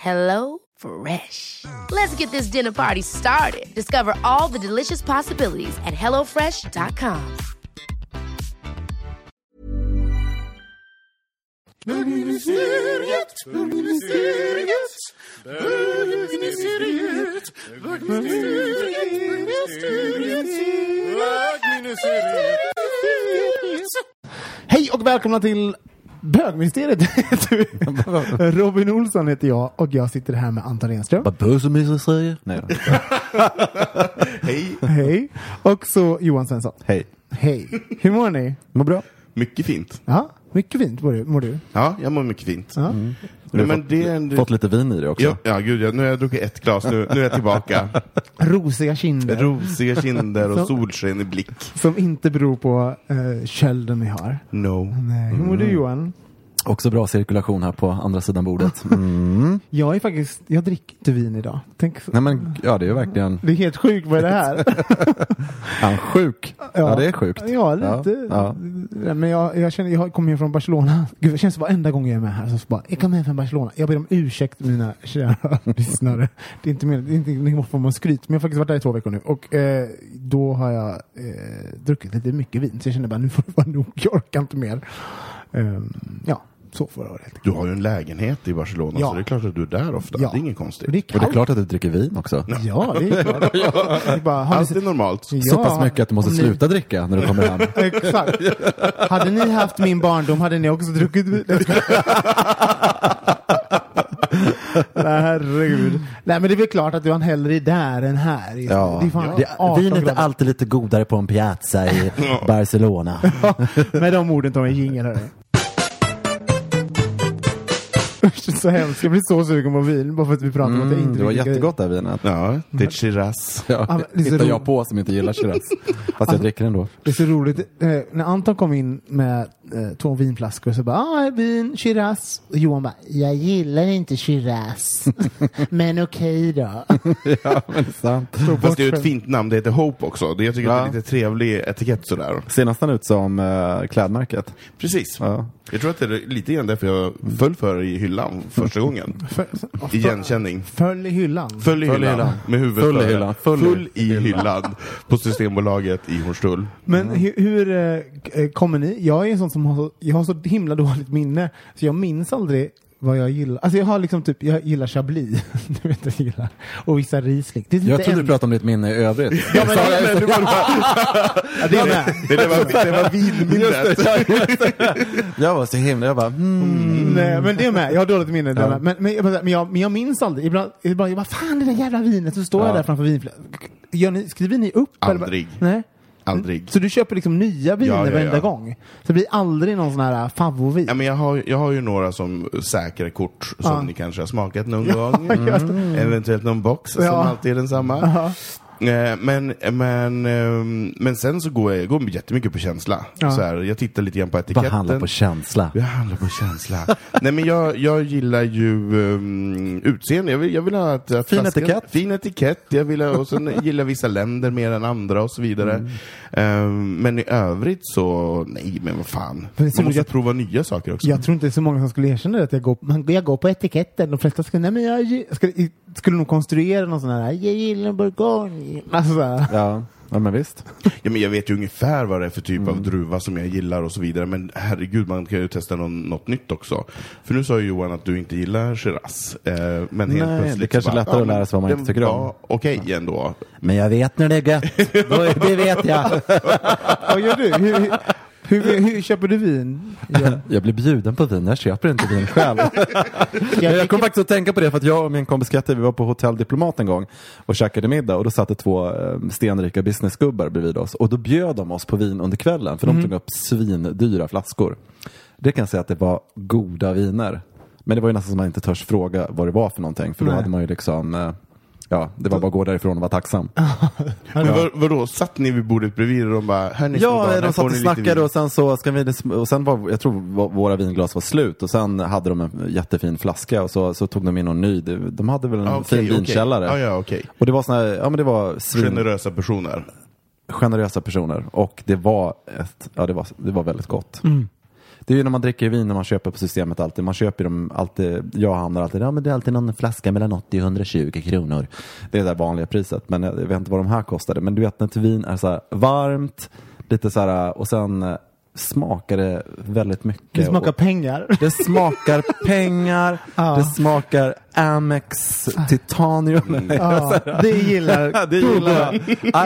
Hello Fresh. Let's get this dinner party started. Discover all the delicious possibilities at hellofresh.com. Hej och välkomna till Bögministeriet. Robin Olsson heter jag och jag sitter här med Anton Renström. Bögministeriet? Nej då. Hej, Hej. Och så Johan Svensson. Hej. Hej. Hur mår ni? Mår bra. mycket fint. Ja, mycket fint mår du. Mår du? Ja, jag mår mycket fint. Ja. Nej, Du har men fått, det är en... fått lite vin i dig också. ja, ja, gud, ja, nu har jag druckit ett glas, nu, nu är jag tillbaka. Rosiga kinder. Rosiga kinder och solsken i blick. som inte beror på uh, kölden vi har. No. Nej. Hur mår du Johan? Också bra cirkulation här på andra sidan bordet. Mm. Jag är faktiskt, jag dricker inte vin idag. Tänk, Nej men, ja det är ju verkligen, det är helt sjukt, vad är det här? han sjuk. Ja. det är sjukt. Ja, lite. Ja, Ja, Men jag, jag känner, jag kommer hem från Barcelona. Gud, det känns varenda gång jag är med här. Så bara, jag kommer hem från Barcelona. Jag ber om ursäkt mina kära lyssnare. Det är inte, mer, det är inte ingen form av skryt. Men jag har faktiskt varit där i två veckor nu. Och eh, då har jag eh, druckit lite mycket vin. Så jag känner bara, nu får det vara nog. Jag orkar inte mer. Ehm, ja, så får det vara helt enkelt. Du har ju en lägenhet i Barcelona, Ja. så det är klart att du är där ofta. Ja. Det är inget Och konstigt. det är Och det är klart att du dricker vin också. Ja, det är klart. Det är bara, har ni Allt är normalt. Så pass mycket att du måste ni- sluta dricka när du kommer hem. Exakt. Hade ni haft min barndom hade ni också druckit vin. Nej, herregud. Nej, men det är väl klart att du har en hellre där än här. Ja. Det är fan Det, 18 vin är alltid lite godare på en piazza i Barcelona. Med de orden tar vi en jingel, hörru. Så hemskt. Jag blir så sugen på vin bara för att vi pratar om att jag Mm, inte det var dricker- jättegott det här vinet. Ja, det är Shiraz. Ja, det är så hittar jag på som inte gillar Shiraz. Fast jag dricker ändå. Det är så roligt. Eh, när Anton kom in med eh, två vinflaskor så bara, ah, vin, Shiraz. Och Johan bara, jag gillar inte Shiraz. men okej då. Ja, men det är sant. Så Fast det är ju ett fint namn, det heter Hope också. Det, jag tycker att det är lite trevlig etikett sådär. Ser nästan ut som uh, klädmärket. Precis. Ja. Jag tror att det är lite grann därför jag föll för det i hyllan första gången. För, Igenkänning. Följ i hyllan. Full i hyllan, med huvudet Full i hyllan. Full i hyllan. på Systembolaget i Hornstull. Men hur, hur eh, eh, kommer ni? Jag är en sån som har så, jag har så himla dåligt minne, så jag minns aldrig vad jag gillar. Alltså jag har liksom typ, jag gillar Chablis, du vet jag gillar, och vissa Riesling. Det är Jag trodde en- du pratade om ditt minne i övrigt. Ja, men, men, det, var, ja, det är med. Det, det var, det var vinminnet. Jag var så himla, jag bara hmm. Nej, men det är med. Jag har dåligt minne. Ja. Men, men, jag, men, jag, men jag minns aldrig. Ibland, ibland jag bara, fan det där jävla vinet. Så står jag Ja. där framför vinflaskan. Skriver ni upp? eller bara- Aldrig. Aldrig. Så du köper liksom nya viner Ja, ja, varenda ja. gång? Så det blir aldrig någon sån här favorit? Ja, men jag, har, jag har ju några som säkra kort som ni kanske har smakat någon gång. det. Eventuellt någon box som alltid är densamma. Eh, Men, men, ehm, men sen så går jag, jag går jättemycket på känsla. Ja. Så här, jag tittar lite grann på Vad etiketten. handlar på känsla? Jag handlar på känsla. Nej men jag, jag gillar ju um, utseende. Jag vill, jag vill ha att att Fin etikett. Fin etikett. Jag vill ha, och sen gillar vissa länder mer än andra och så vidare. Mm. Ehm, men i övrigt så, nej men vad fan. Så Man måste att- prova nya saker också. Jag tror inte det är så många som skulle erkänna det, att jag går, man, jag går på etiketten. De flesta skulle, nej men jag, gi- skulle, i- skulle nog konstruera någon sån här, jag gillar bourgogne. Alltså. Ja. Ja, men visst. Ja, men jag vet ju ungefär vad det är för typ av druva som jag gillar och så vidare, men herregud, man kan ju testa någon, något nytt också. För nu sa ju Johan att du inte gillar Shiraz, eh, men helt Nej, plötsligt det kanske är lättare att lära sig vad man inte tycker om. Okej ändå. Men jag vet när det är gött. Då- det vet jag. Vad gör du? Hur, hur, hur, köper du vin? Ja. Jag blir bjuden på vin, jag köper inte vin själv. jag kom faktiskt att tänka på det för att jag och min kompis Katte, vi var på Hotell Diplomat en gång och käkade middag och då satt det två eh, stenrika businessgubbar bredvid oss och då bjöd de oss på vin under kvällen för de tog upp svindyra flaskor. Det kan jag säga att det var goda viner. Men det var ju nästan som man inte törs fråga vad det var för någonting för då Nej. hade man ju liksom eh, Ja, det var bara att gå därifrån och vara tacksam. Men vad, vadå, satt ni vid bordet bredvid och de bara, hörni Ja, de satt och snackade vin." och sen så ska vi, och sen var, jag tror vå- våra vinglas var slut och sen hade de en jättefin flaska och så, så tog de in någon ny. De de hade väl en Ah, okej, fin okej. vinkällare. Ja, ja, okej. Och det var såna här, ja men det var svin, Generösa personer. generösa personer och det var ett, ja det var, det var väldigt gott. Mm. Det är ju när man dricker vin när man köper på systemet alltid. Man köper dem alltid, jag hamnar alltid, ja men det är alltid någon flaska mellan 80 och 120 kronor. Det är det vanliga priset. Men jag, vet inte vad de här kostade. Men du vet när ett vin är så här varmt, lite så här, och sen smakar det väldigt mycket. Det smakar och, pengar. det smakar pengar, Ja. det smakar Amex titanium. Ja, det gillar det gillar jag.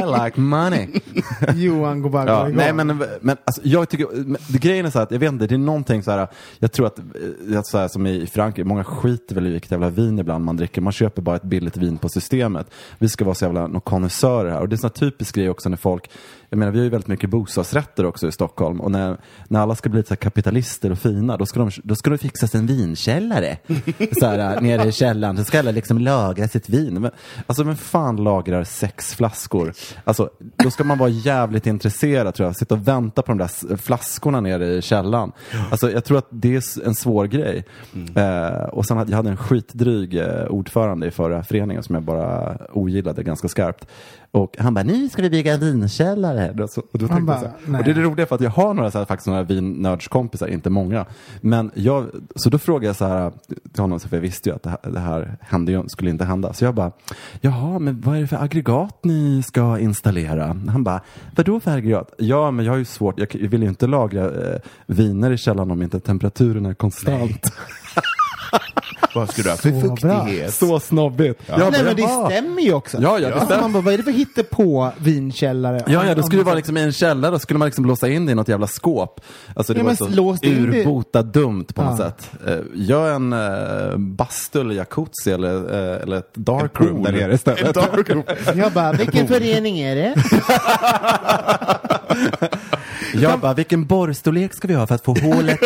I like money. Johan går bara Ja, nej men, men alltså, jag tycker, men grejen är så här att jag vet inte, det är någonting så här, jag tror att, eh, att så här, som i Frankrike, många skiter väl i vilket jävla vin ibland man dricker, man köper bara ett billigt vin på systemet. Vi ska vara så jävla konnässörer här och det är en sån här typisk grej också när folk, jag menar vi har ju väldigt mycket bostadsrätter också i Stockholm och när, när alla ska bli så här kapitalister och fina, då ska de, då ska det fixas en vinkällare. så här, nere i källaren, så ska alla liksom lagra sitt vin. Men, alltså vem fan lagrar sex flaskor? Alltså, då ska man vara jävligt intresserad tror jag, sitta och vänta på de där flaskorna nere i källaren. Alltså, jag tror att det är en svår grej. Eh, och sen hade jag hade en skitdryg eh, ordförande i förra föreningen som jag bara ogillade ganska skarpt. Och han bara, nu ska vi bygga en vinkällare. Och så- Och, då tänkte bara, jag så här, och det är det roliga för att jag har några så här, faktiskt några vinnördskompisar, inte många. Men jag, så då frågade jag så här till honom, för jag visste ju att det här, det här hände, ju- skulle inte hända. Så jag bara, jaha, men vad är det för aggregat ni ska installera? Han bara, vadå för aggregat? Ja, men jag har ju svårt, jag vill ju inte lagra eh, viner i källaren om inte temperaturen är konstant. Vad ska du ha för Så bra. fuktighet? Så snobbigt. Bara, Nej men det stämmer ju också. Ja, ja, det Alltså, stämmer. Man bara, vad är det för hittepå vinkällare? Ja, ja, då skulle det vara liksom i en källare, då skulle man liksom låsa in det i något jävla skåp. Alltså det Ja, var men så lås det in det- urbota dumt på något Ja. sätt. Eh, Gör en uh, bastu eller jacuzzi eller, eh, eller ett darkroom där nere istället. Jag bara, vilken förening är det? Jag bara, vilken borrstorlek ska vi ha för att få hålet?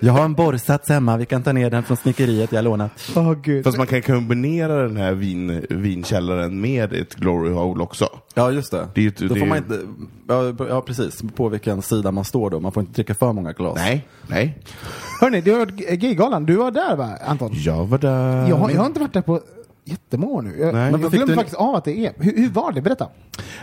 jag har en borrsats hemma, vi kan ta ner den från snickeriet jag lånat. Åh gud. Fast man kan kombinera den här vin, vinkällaren med ett glory hole också. Ja, just det. Det då det får man inte, ja, ja, precis, på vilken sida man står då. Man får inte dricka för många glas. Nej, nej. Hörni, du har varit Gaygalan. Du var där va, Anton? Jag var där. Jag, har- jag har inte varit där på jättemånga nu. Jag, Nej. jag Men fick glömde faktiskt av att det är. Hur, hur var det? Berätta.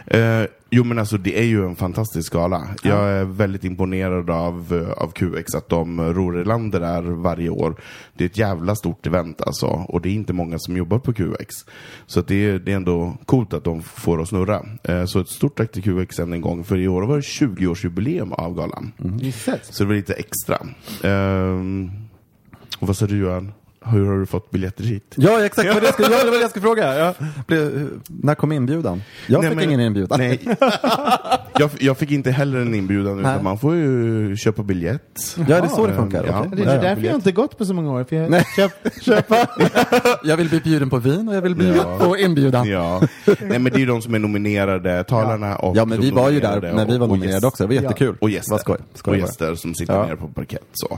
Eh, jo men alltså det är ju en fantastisk gala. Jag är väldigt imponerad av, eh, av QX, att de ror i land det där varje år. Det är ett jävla stort event alltså, och det är inte många som jobbar på QX. Så det, är, det är ändå coolt att de får att snurra. Eh, så ett stort tack till QX än en gång, för i år var det 20-årsjubileum av galan. Gisses. Så det var lite extra. Ehm, och vad sa du Johan? Hur har du fått biljetter hit? Ja, exakt vad ja, det var det jag skulle fråga. Jag blev, när kom inbjudan? Jag Nej, fick men- ingen inbjudan. Nej. jag, jag fick inte heller en inbjudan, utan man får ju köpa biljett. Ja, det är så det funkar. Ja. okej. Det är därför jag inte gått på så många år. För jag Nej. köp, köpa. Jag vill bli bjuden på vin och jag vill bli Ja. på inbjudan. Ja. Nej men det är ju de som är nominerade, talarna och Ja, men vi var ju där när vi och- var och nominerade gäst- också. Det var jättekul. Och gäster. Vad skoj. skoj och gäster som sitter Ja. nere på parkett så.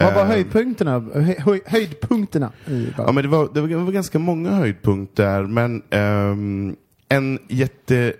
Vad var Eh, höjdpunkterna? Höj, höj, höjdpunkterna Ja, men det var, det var, ganska många höjdpunkter, men ehm, en jätte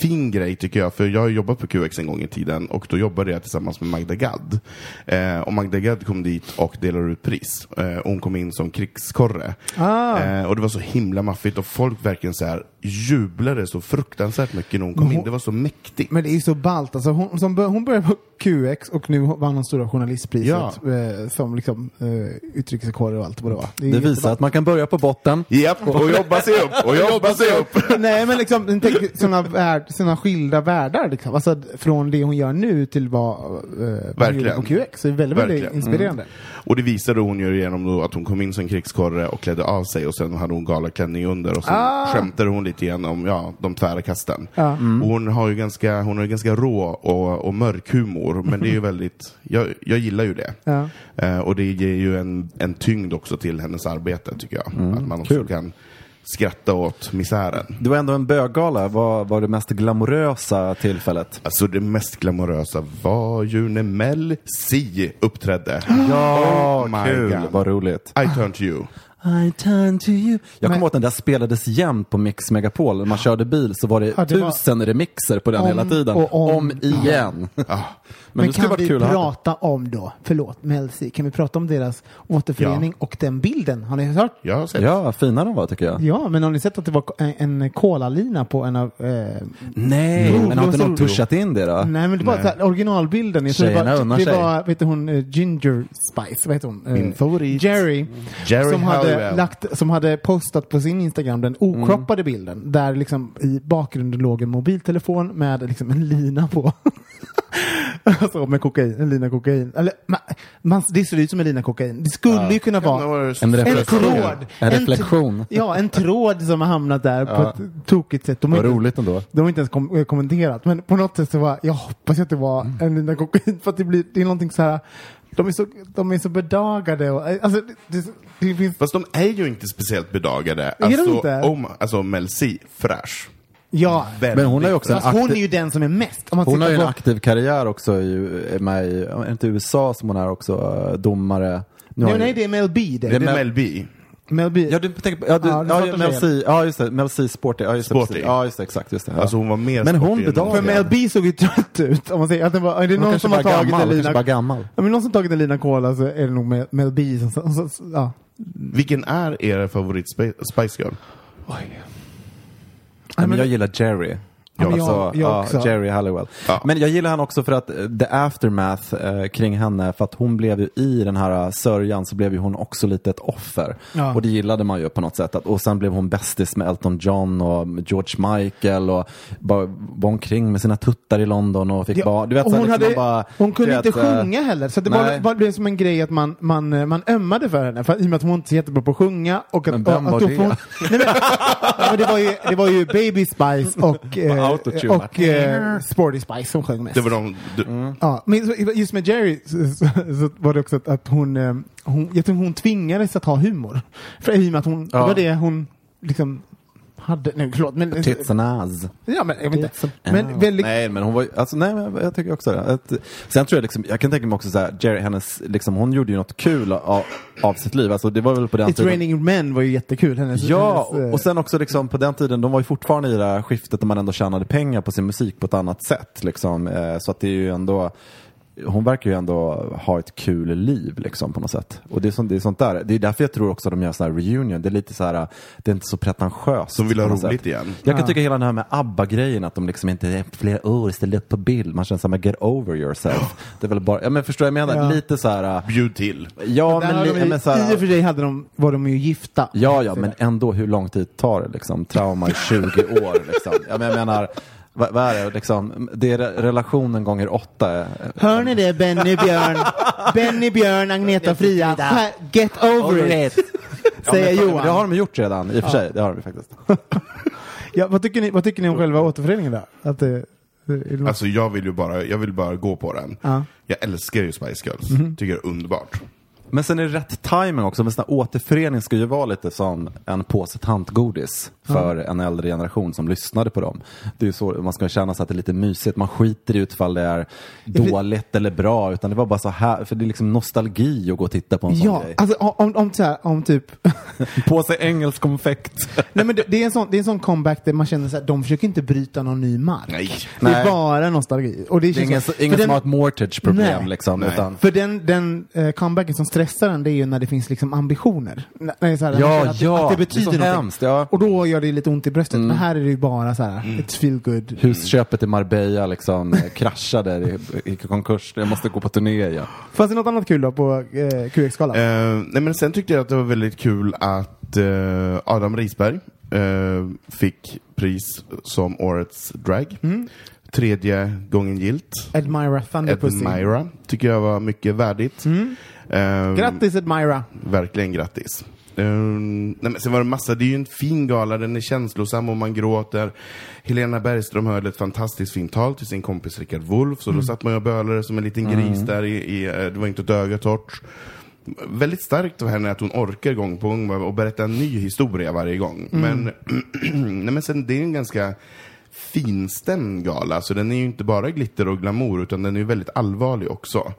fin grej tycker jag, för jag har jobbat på QX en gång i tiden och då jobbade jag tillsammans med Magda Gad. Eh, och Magda Gad kom dit och delade ut pris. Eh, hon kom in som krigskorre. Ah. Eh, och det var så himla maffigt och folk verkligen så här jublade så fruktansvärt mycket när hon kom Men in. hon- Det var så mäktigt. Men det är ju så ballt. Alltså hon, som, hon började på QX och nu vann hon Stora Journalistpriset Ja. eh, som liksom, eh, utrikeskorre och allt vad det var. är Det visar att man kan börja på botten. Japp, och jobba sig upp, och jobba sig upp. Nej men liksom, tänk sådana, värld, såna skilda världar liksom. Alltså från det hon gör nu till vad, eh, hon gjorde på QX. Så det är väldigt, väldigt Verkligen. inspirerande. Och det visade hon ju genom då att hon kom in som krigskorre och klädde av sig och sen hade hon galaklänning under och så Ah. skämtade hon lite igen om ja, de tvära kasten. Ja. Och hon har ju ganska, hon har ganska rå och, och mörk humor, men det är ju väldigt, jag, jag gillar ju det. Ja. Eh, och det ger ju en, en tyngd också till hennes arbete tycker jag. att man också kul. kan skratta åt misären. Det var ändå en böggala. Vad var det mest glamorösa tillfället? Alltså det mest glamorösa var ju när Mel C uppträdde. Ja, Oh my kul. God. Vad roligt. I turn to you. I turn to you. Jag Men- kommer ihåg att den där spelades jämt på Mix Megapol. När man körde bil så var det, Ja, det var- tusen remixer på den Om hela tiden. och om. igen. Men, Men, skulle kan vi prata om då, förlåt, Mel C, kan vi prata om deras återförening och den bilden? Har ni hört? Jag har sett. Ja, fina de var tycker jag. Ja, men har ni sett att det var en, kolalina på en av... Eh, Nej, Jo, men har var inte någon tuschat in det då? nej, men det var här, originalbilden. Jag tror det Tjejerna var, unnar det sig. var vet du, hon, eh, Ginger Spice, vad heter hon? Eh, Min favorit. Jerry. Jerry som, hade Lagt, som hade postat på sin Instagram den okroppade Mm. bilden. Där liksom i bakgrunden låg en mobiltelefon med liksom en lina på. alltså med kokain, en lina kokain. Eller, man, man, det ser ut som en lina kokain. Det skulle ju kunna vara En reflektion. tråd. En tr- reflektion. Ja, en tråd som har hamnat där på Ja. ett tokigt sätt. De har Vad inte- roligt ändå. de har inte ens kom kommenterat. Men på något sätt så var jag hoppas att det var Mm. en lina kokain. För att det, blir, det är någonting så här. De är så, de är så bedagade. Och, alltså, det, det, finns, Fast de är ju inte speciellt bedagade. de Alltså, inte? om, alltså Mel C, fräsch. ja, Väldigt Men hon har ju också en fast hon aktiv- är ju den som är mest. Om man Hon har ju tittar en på- aktiv karriär också, i, är med i, är inte USA som hon är också, eh, domare. Nu Nej, ju- nej, det är Mel B. Det. Det är Mel- Mel B. Mel B. Ja, du tänker på, ja, du, Ja, ja, Mel. C, ja just det, Mel C Sporty, ja just det, Sporty. ja just det, exakt, just det. Ja. Alltså hon var mer Men hon någon. För Mel B såg ju trött ut. Om man säger att det var, är det hon någon som har tagit gammal, en kanske bara lina gammal. Ja, men någon som tagit en lina cola så är det nog Mel, Mel B som, som, som, som ja. Vilken är er favorit Spi- Spice Girl? Ja, men jag gillar Jerry. Ja, men jag- alltså, jag ja, också. Jerry Halliwell. Ja. Men jag gillar henne också för att the aftermath eh, kring henne, för att hon blev ju i den här eh, sörjan så blev ju hon också lite ett offer. Ja. Och det gillade man ju på något sätt. Att, och sen blev hon bästis med Elton John och George Michael och bara var omkring med sina tuttar i London och fick Ja, bara, du vet, hon, liksom hade, bara, hon kunde du inte vet, eh, sjunga heller, så det var, nej. var, blev som en grej att man, man, eh, man ömmade för henne, för, i och med att hon inte är så jättebra på att sjunga. Och att, Men vem och, var att det? Hon, nej, men, ja, men det, var ju, det var ju Baby Spice och, eh, Autotune. och eh, Sporty Spice som sjöng mest. Det var de, du, Mm. Ja, men just med Jerry så, så, så var det också att, att hon, eh, hon, jag tror hon tvingades att ha humor. För i och med att hon, Ja. det var det hon liksom hade, nej förlåt men, Tits and ass. ja men jag vet inte. Men väldigt, Nej, men hon var alltså, nej, men jag tycker också det. Att, sen tror jag liksom, jag kan tänka mig också så här, Jerry, hennes, liksom, hon gjorde ju något kul av, av sitt liv. Alltså, det var väl på den It's Raining Men var ju jättekul. Hennes, Ja, hennes, eh, och, och sen också liksom på den tiden, de var ju fortfarande i det här skiftet där man ändå tjänade pengar på sin musik på ett annat sätt. Liksom. Eh, så att det är ju ändå, hon verkar ju ändå ha ett kul liv liksom på något sätt. Och det är, sånt, det är sånt där, det är därför jag tror också att de gör sån här reunion. Det är lite så här, det är inte så pretentiöst. som vill ha roligt sätt. igen. Jag kan Ja. tycka hela den här med ABBA-grejen, att de liksom inte efter flera år ställer upp på bild. Man känner såhär, get over yourself. Det är väl bara, ja men förstår jag menar? Ja. Lite så här. äh, Bjud till. ja men, li, de, men så här, I och för sig hade de, var de ju gifta. Ja, ja, men ändå hur lång tid tar det liksom? Trauma i 20 år liksom. Ja, men jag menar, vad, vad är det liksom? Det är re- relationen gånger åtta. Hör ni det Benny Björn? Benny Björn, Agneta Fria. Get over it! Säger Ja, men Johan. Det har de gjort redan, i och för sig. Det har de faktiskt. Ja, vad, tycker ni, vad tycker ni om själva återföreningen då? Att det, Alltså jag vill ju bara, jag vill bara gå på den. Ja. Jag älskar ju Spice Girls. Mhm. Tycker det är underbart. Men sen är det rätt timing också. Men sån här återförening ska ju vara lite som en påse tantgodis. För en äldre generation som lyssnade på dem. Det är så man ska känna sig att det är lite mysigt. Man skiter i utfall det är dåligt eller bra, utan det var bara så här, för det är liksom nostalgi att gå och titta på en sån Ja, grej. alltså om, om, så här, om typ... På sig engelsk konfekt. Nej men det, det, är en sån, det är en sån comeback där man känner så här, de försöker inte bryta någon ny mark. Nej. Det är Nej. bara nostalgi. Och det, Det är ingen, så- ingen som den- har ett mortgage-problem Nej. liksom. Nej. Utan, För den, den eh, comebacken som stressar en, det är ju när det finns liksom ambitioner. N- När det är så här, Ja, att, ja, att det det är betyder så någonting. hemskt, ja. Och då gör det lite ont i bröstet. Men här är det ju bara så här, it's feel good. Husköpet i Marbella liksom kraschade, gick i konkurs. Jag måste gå på turné igen. Fanns det något annat kul då på eh, QX-skalan? Eh, nej men sen tyckte jag att det var väldigt kul att eh, Adam Risberg eh, fick pris som årets drag. Mm. Tredje gången gilt. Admira Thunderpussy. Admira tycker jag var mycket värdigt. Mm. Eh, Grattis Admira! Verkligen grattis. Um, nej men sen var det massa, det är ju en fin gala, den är känslosam och man gråter. Helena Bergström höll ett fantastiskt fint tal till sin kompis Rickard Wolff, så då satt man ju och bölade som en liten gris där i, i, eh, det var inte ett öga torrt. Väldigt starkt av henne att hon orkar gång på gång och berätta en ny historia varje gång. Men, nej men sen det är en ganska finstämd gala, så den är ju inte bara glitter och glamour, utan den är ju väldigt allvarlig också.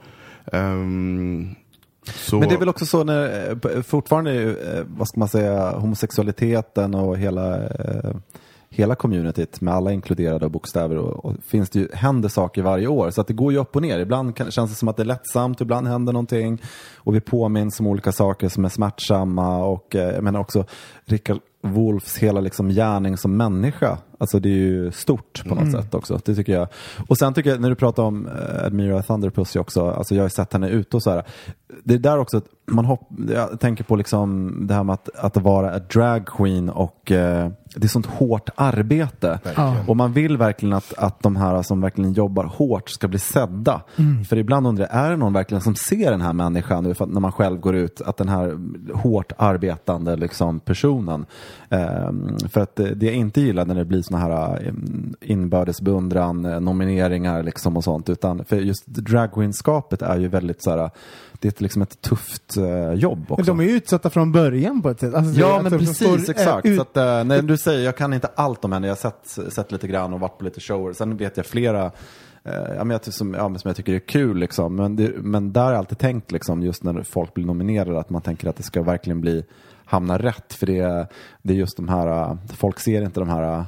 Ehm, så... Men det är väl också så när, eh, fortfarande, eh, vad ska man säga, homosexualiteten och hela, eh, hela communityt med alla inkluderade bokstäver och, och finns det ju, händer saker varje år så att det går ju upp och ner. Ibland kan, känns det som att det är lättsamt, ibland händer någonting och vi påminns om olika saker som är smärtsamma och eh, jag menar också Rickard Wolffs hela liksom gärning som människa. Alltså det är ju stort på något sätt också. Det tycker jag. Och sen tycker jag, när du pratar om eh, Admira Thunderpussy också, alltså jag har ju sett henne ute och så här. Det är där också, att man hopp, jag tänker på liksom det här med att, att vara ett drag queen och eh, det är sånt hårt arbete. Ja. Och man vill verkligen att, att de här som verkligen jobbar hårt ska bli sedda. För ibland undrar jag, är det någon verkligen som ser den här människan för att när man själv går ut, att den här hårt arbetande liksom, personen. Ehm, för att det, det jag inte gillar när det blir såna här um, inbördes beundran, eh, nomineringar liksom och sånt, utan för just dragqueenskapet är ju väldigt så här, det är liksom ett tufft eh, jobb också. Men de är ju utsatta från början på ett sätt. Alltså, Ja, alltså, men precis, står, eh, exakt. ut- Så att, eh, när du säger, jag kan inte allt om henne, jag har sett, sett lite grann och varit på lite shower. Sen vet jag flera eh, ja, men jag, som, ja, som jag tycker är kul. Liksom. Men, det, men där har jag alltid tänkt, liksom, just när folk blir nominerade, att man tänker att det ska verkligen bli hamna rätt. För det, är- det är just de här, eh, folk ser inte de här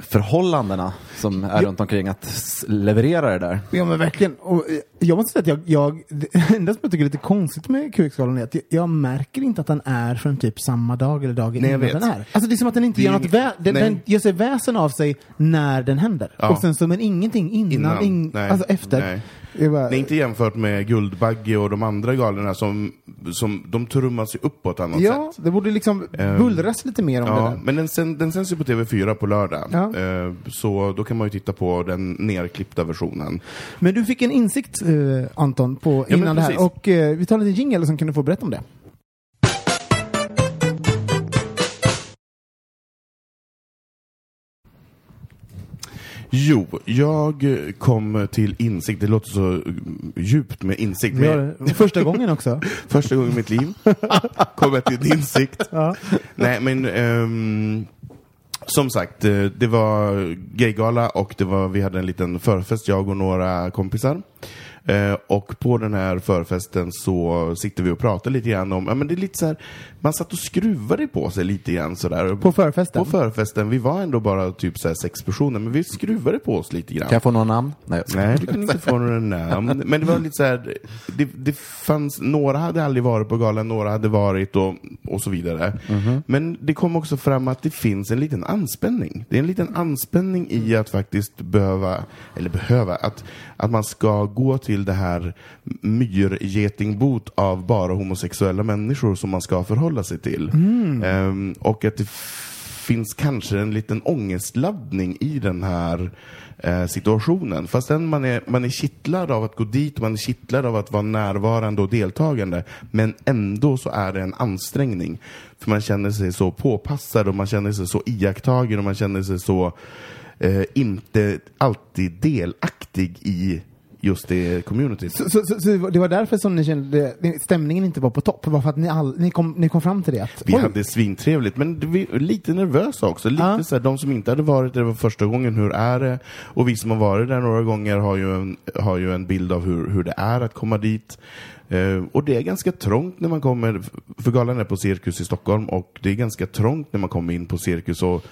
förhållandena som är runt omkring att leverera det där. Ja men verkligen. Och eh, jag måste säga att jag, jag det enda som jag tycker är lite konstigt med QX-galan är att jag, jag märker inte att den är från typ samma dag eller dagen innan den är. Alltså det är som att den inte Det gör något vä- den, den gör sig väsen av sig när den händer. Ja. Och sen så men ingenting innan, Innan, nej, alltså efter. nej. Bara, Det är inte jämfört med Guldbagge och de andra galorna som, som de trummas ju upp på ett annat ja, sätt. det borde liksom Ehm, bullras lite mer om det Ja, där. men den, sen, den sänds ju på TV4 på lördag. Ja. Eh, så då kan man ju titta på den nerklippta versionen. Men du fick en insikt eh, Anton på, Ja, innan det här. Och eh, vi tar lite jingle och sen kan du få berätta om det. Jo, jag kom till insikt, det låter så eh, djupt med insikt. Men det. Första gången också. första gången i mitt liv kom jag till insikt. Ja. Nej, men ehm, som sagt, eh, det var gaygala och det var, vi hade en liten förfest, jag och några kompisar. Eh, och på den här förfesten så sitter vi och pratar lite grann om, ja men det är lite så här, man satt och skruvade på sig lite grann sådär. På förfesten? På förfesten, vi var ändå bara typ så sex personer, men vi skruvade på oss lite grann. Kan jag få några namn? Nej, Nej, du kan inte få några namn. Men det var lite så här, det, det fanns, några hade aldrig varit på galan, några hade varit och, och så vidare. Men det kom också fram att det finns en liten anspänning. Det är en liten anspänning i att faktiskt behöva, eller behöva, att, att man ska gå till det här myrgetingbot av bara homosexuella människor som man ska förhålla sig till. Ehm, och att det finns kanske en liten ångestladdning i den här eh, situationen. Fastän man är, man är kittlad av att gå dit, man är kittlad av att vara närvarande och deltagande, men ändå så är det en ansträngning. För man känner sig så påpassad och man känner sig så iakttagen och man känner sig så eh, inte alltid delaktig i just det communityt. Så, så, så, så det var därför som ni kände stämningen inte var på topp? Var för att ni, all, ni, kom, ni kom fram till det? Att, Vi oj, hade svintrevligt, men vi lite nervösa också. Lite Ja. så här, de som inte hade varit där det var första gången, hur är det? Och vi som har varit där några gånger har ju en, har ju en bild av hur, hur det är att komma dit. Eh, och det är ganska trångt när man kommer, för galan är på Cirkus i Stockholm, och det är ganska trångt när man kommer in på Cirkus. Och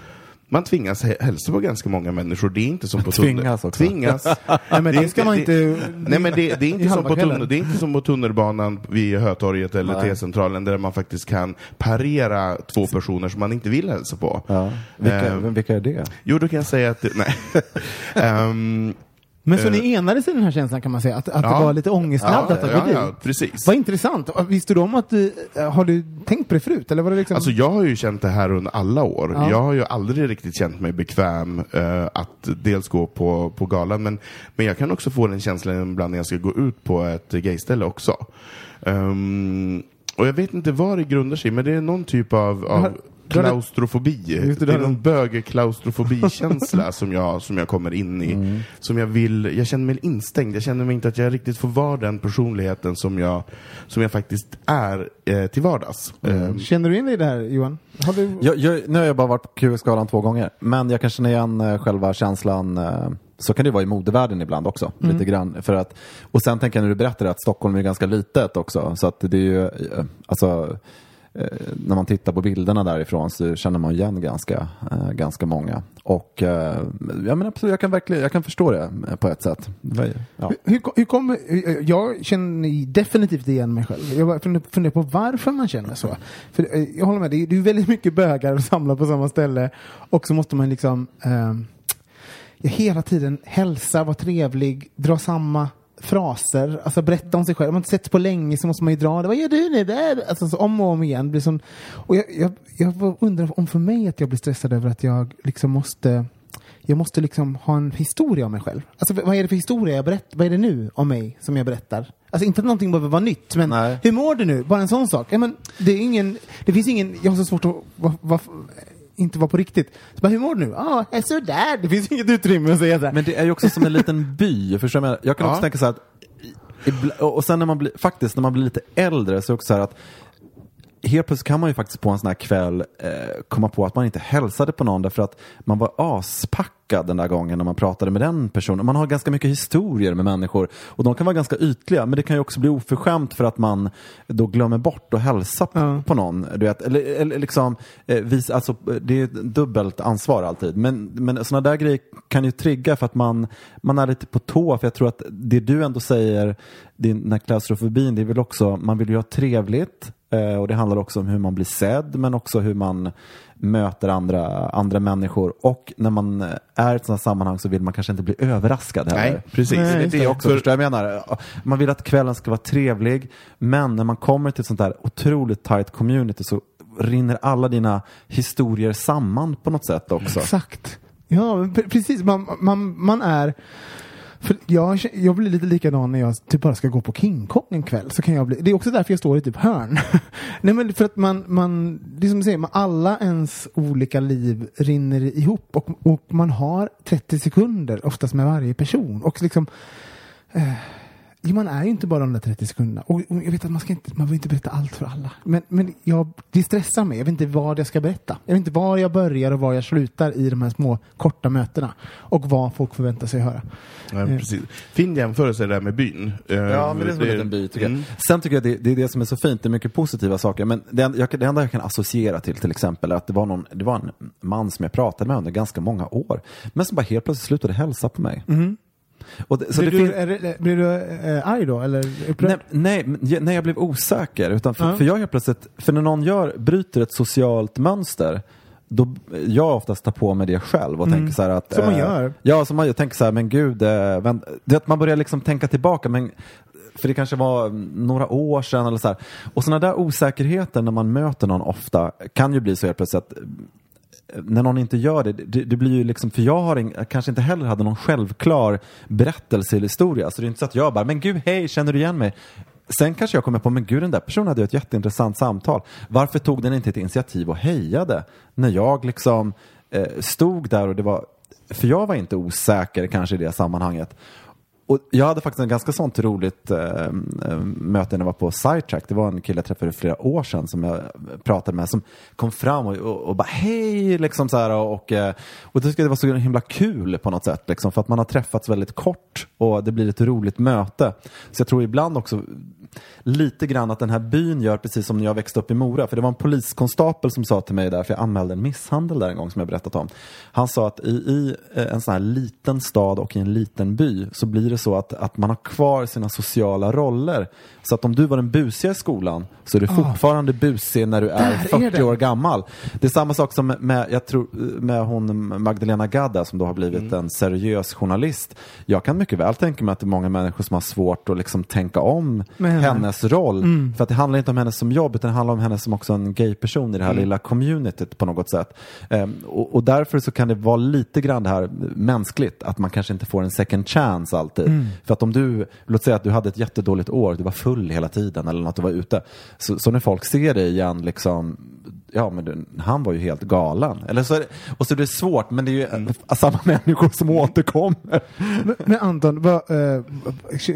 man tvingas hä- hälsa på ganska många människor. Det är inte som på tunnel- Tvingas också. Tvingas. Nej, men det ska man inte... Nej men det, det, är inte som på kvällen. tunnel, det är inte som på tunnelbanan vid Hötorget eller. T-centralen där man faktiskt kan parera två personer som man inte vill hälsa på. Ja. Vilka, vem- vilka är det? Jo, då kan jag säga att... Nej. Ehm, Men så Eh, ni enades i den här känslan kan man säga? Att, att Ja. det var lite ångestladdat att ja, gå dit? ja, precis. Vad intressant. Visste du om att du... Har du tänkt på det förut? Eller var det liksom... Alltså jag har ju känt det här under alla år. Ja. Jag har ju aldrig riktigt känt mig bekväm eh, att dels gå på, på galan, men, men jag kan också få den känslan ibland när jag ska gå ut på ett gayställe också. Ehm, och jag vet inte vad det grundar sig men det är någon typ av, av klaustrofobi. Just det, det, är någon bögeklaustrofobikänsla som jag, som jag kommer in i. Mm. Som jag vill, jag känner mig instängd. Jag känner mig inte att jag riktigt får vara den personligheten som jag, som jag faktiskt är eh, till vardags. Ehm, Känner du in dig i det här Johan? Har du... Jag, jag, nu har jag bara varit på QX-galan två gånger, men jag kan känna igen eh, själva känslan. Eh, så kan det vara i modevärlden ibland också. Lite grann, för att, och sen tänker jag när du berättar att Stockholm är ganska litet också. Så att det är ju, eh, alltså, när man tittar på bilderna därifrån så känner man igen ganska, eh, ganska många. Och eh, jag, menar, absolut, jag kan verkligen jag kan förstå det eh, på ett sätt. Ja. Hur, hur kommer, jag känner definitivt igen mig själv. Jag funderar på varför man känner så. För eh, jag håller med, det är, det är väldigt mycket bögar att samla på samma ställe. Och så måste man liksom ja, hela tiden hälsa, vara trevlig, dra samma fraser, alltså berätta om sig själv. Om man inte sett på länge så måste man ju dra det. Vad gör du nu? Där? Alltså så om och om igen. Det Blir sån, och jag, jag, jag undrar om för mig att jag blir stressad över att jag liksom måste jag måste liksom ha en historia om mig själv. Alltså vad är det för historia jag berättar? Vad är det nu om mig som jag berättar? Alltså inte att någonting behöver vara nytt, men Nej. hur mår du nu? Bara en sån sak. Ja, men det är ingen, det finns ingen, jag har så svårt att va, va, inte vara på riktigt. Så bara, hur mår du nu? Ja, ah, sådär. Det finns inget utrymme att säga så här. Men det är ju också som en liten by, förstår jag? Jag kan Ja. också tänka så här att, och sen när man blir, faktiskt när man blir lite äldre så är det också så här att Helt plötsligt kan man ju faktiskt på en sån här kväll eh, komma på att man inte hälsade på någon därför att man var aspackad den där gången när man pratade med den personen. Man har ganska mycket historier med människor och de kan vara ganska ytliga men det kan ju också bli oförskämt för att man då glömmer bort att hälsa på, Ja. på någon. Du vet, eller, eller liksom, eh, visa, alltså, det är dubbelt ansvar alltid. Men, men sådana där grejer kan ju trigga för att man, man är lite på tå. För jag tror att det du ändå säger, din, den här klaustrofobin, det är väl också, man vill ju ha trevligt. Eh, Och det handlar också om hur man blir sedd, men också hur man möter andra, andra människor. Och när man är i ett sådant sammanhang så vill man kanske inte bli överraskad heller. Nej, precis. Nej, Det är det också, förstår vad jag menar? Man vill att kvällen ska vara trevlig, men när man kommer till ett sånt där otroligt tight community så rinner alla dina historier samman på något sätt också. Exakt. Ja, precis. Man, man, man är... För jag, jag blir lite likadan när jag typ bara ska gå på King Kong en kväll. Så kan jag bli, det är också därför jag står i typ hörn. Nej men för att man, man det är som du säger, man, alla ens olika liv rinner ihop och, och man har 30 sekunder oftast med varje person. Och liksom eh, man är ju inte bara de där 30 sekunderna. Och, och jag vet att man, ska inte, man vill inte berätta allt för alla. Men, men jag, det stressar mig. Jag vet inte vad jag ska berätta. Jag vet inte var jag börjar och var jag slutar i de här små korta mötena. Och vad folk förväntar sig höra. Ja, precis. Fin jämförelse där med byn. Eh, Ja, men det är som en liten by tycker Mm. jag. Sen tycker jag det, det är det som är så fint, det är mycket positiva saker. Men det, jag, det enda jag kan associera till till exempel är att det var, någon, det var en man som jag pratade med under ganska många år. Men som bara helt plötsligt slutade hälsa på mig. Och det, så blir, det du, det- blir du eh, arg då? Eller upprörd? Nej, nej, nej, jag blev osäker. Utan för, Ja. för jag helt plötsligt, för när någon gör, bryter ett socialt mönster, då jag oftast tar på mig det själv och tänker så här att... Mm. Som man eh, gör. Ja, som man gör. Tänker så här, men gud, eh, vänt, det, att man börjar liksom tänka tillbaka, men för det kanske var mm, några år sedan eller så här. Och sådana där osäkerheter när man möter någon ofta kan ju bli så helt plötsligt att när någon inte gör det, det, det blir ju liksom, för jag har en, jag kanske inte heller hade någon självklar berättelse eller historia, så det är inte så att jag bara, men gud, hej, känner du igen mig? Sen kanske jag kommer på, men gud, den där personen hade ju ett jätteintressant samtal. Varför tog den inte ett initiativ och hejade när jag liksom eh, stod där och det var, för jag var inte osäker kanske i det sammanhanget och jag hade faktiskt en ganska sånt roligt eh, eh, möte när jag var på Sidetrack. Det var en kille jag träffade för flera år sedan som jag pratade med som kom fram och, och, och bara hej liksom så här och, eh, och det tyckte det var så himla kul på något sätt liksom för att man har träffats väldigt kort och det blir ett roligt möte. Så jag tror ibland också lite grann att den här byn gör precis som när jag växte upp i Mora. För det var en poliskonstapel som sa till mig där, för jag anmälde en misshandel där en gång som jag berättat om. Han sa att i, i eh, en sån här liten stad och i en liten by så blir det så att, att man har kvar sina sociala roller. Så att om du var den busiga i skolan så är du fortfarande busig när du är Där är 40 det. år gammal. Det är samma sak som med, jag tror, med hon Magdalena Gadda som då har blivit en seriös journalist. Jag kan mycket väl tänka mig att det är många människor som har svårt att liksom tänka om henne. hennes roll. För att det handlar inte om henne som jobb utan det handlar om henne som också en gay-person i det här lilla communityt på något sätt. Ehm, och, och därför så kan det vara lite grann det här mänskligt att man kanske inte får en second chance alltid. Mm. För att om du, låt säga att du hade ett jättedåligt år, du var full hela tiden eller att du var ute. Så, så när folk ser dig igen liksom Ja men du, han var ju helt galen. Eller så är det, och så är det svårt men det är ju eh, samma människor som återkommer. Men, men Anton, vad, eh,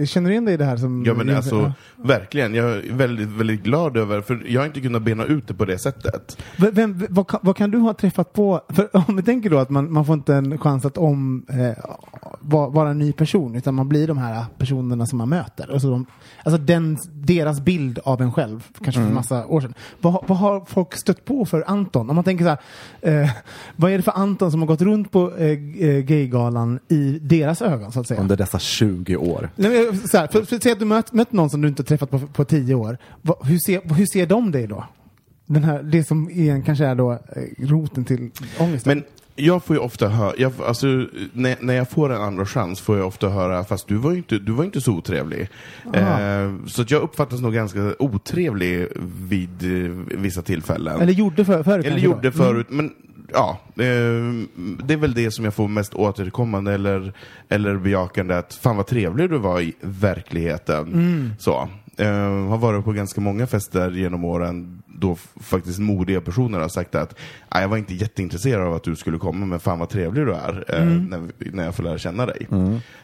känner du igen dig i det här som... Ja men alltså, verkligen. Jag är väldigt, väldigt glad över, för jag har inte kunnat bena ut det på det sättet. V- Vem, vad, kan- vad kan du ha träffat på? För om vi tänker då att man, man får inte en chans att om, eh, va- vara en ny person, utan man blir de här personerna som man möter. Alltså, de, alltså den, deras bild av en själv, kanske för massa år sedan. Vad, vad har folk stött på för Anton? Om man tänker så här, eh, vad är det för Anton som har gått runt på eh, eh, Gaygalan i deras ögon, så att säga? Under dessa 20 år. Nej, men, så här, för, för, säg att du mött, mött någon som du inte träffat på, på tio år. Va, hur, ser, hur ser de dig då? Den här, det som igen kanske är då eh, roten till ångesten. Men jag får ju ofta höra, jag, alltså, när, när jag får en andra chans får jag ofta höra, fast du var ju inte, du var inte så otrevlig. Eh, så att jag uppfattas nog ganska otrevlig vid eh, vissa tillfällen. Eller gjorde för, förut Eller gjorde då. förut, men ja. Eh, det är väl det som jag får mest återkommande eller, eller bejakande att fan vad trevlig du var i verkligheten. Mm. Så. Eh, har varit på ganska många fester genom åren då faktiskt modiga personer har sagt att "Ah, jag var inte jätteintresserad av att du skulle komma men fan vad trevlig du är eh, Mm. när, när jag får lära känna dig.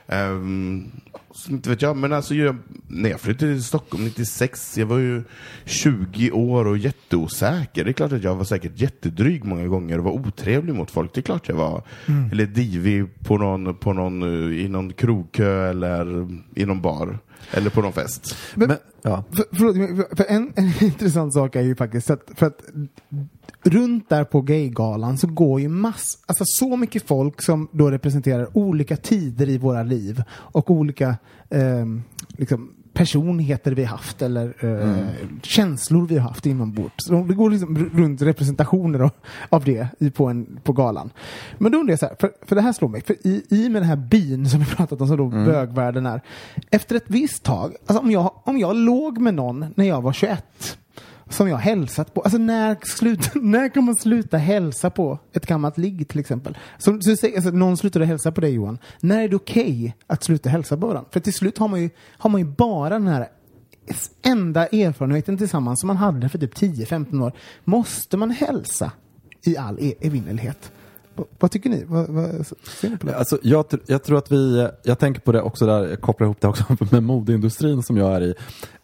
Ehm, så inte vet jag, men alltså jag, när jag flyttade till Stockholm 96, jag var ju 20 år och jätteosäker. Det är klart att jag var säkert jättedryg många gånger och var otrevlig mot folk. det är klart jag var. Eller divig på någon, på någon, i någon krogkö eller i någon bar. Eller på någon fest. Men- Men, ja. För, förlåt, för en, en intressant sak är ju faktiskt att, för att runt där på Gaygalan så går ju mass, alltså så mycket folk som då representerar olika tider i våra liv och olika ehm, liksom, personligheter vi haft eller eh, känslor vi har haft inombords. Så Det går liksom runt representationer av, av det på, en, på galan. Men då undrar jag så här, för, för det här slår mig, för i, i med den här byn som vi pratat om som då bögvärlden är. Efter ett visst tag, alltså om jag, om jag låg med någon när jag var 21 som jag hälsat på. Alltså när, slut, när kan man sluta hälsa på ett gammalt ligg till exempel? Som, så, alltså, någon slutade hälsa på dig Johan. När är det okej att sluta hälsa på varandra? För till slut har man ju, har man ju bara den här enda erfarenheten tillsammans som man hade för typ 10-15 år. Måste man hälsa i all e- evinnerlighet? Vad tycker ni? Vad, vad, ser ni på det? Alltså, jag, jag tror att vi, jag tänker på det också där, jag kopplar ihop det också med modeindustrin som jag är i.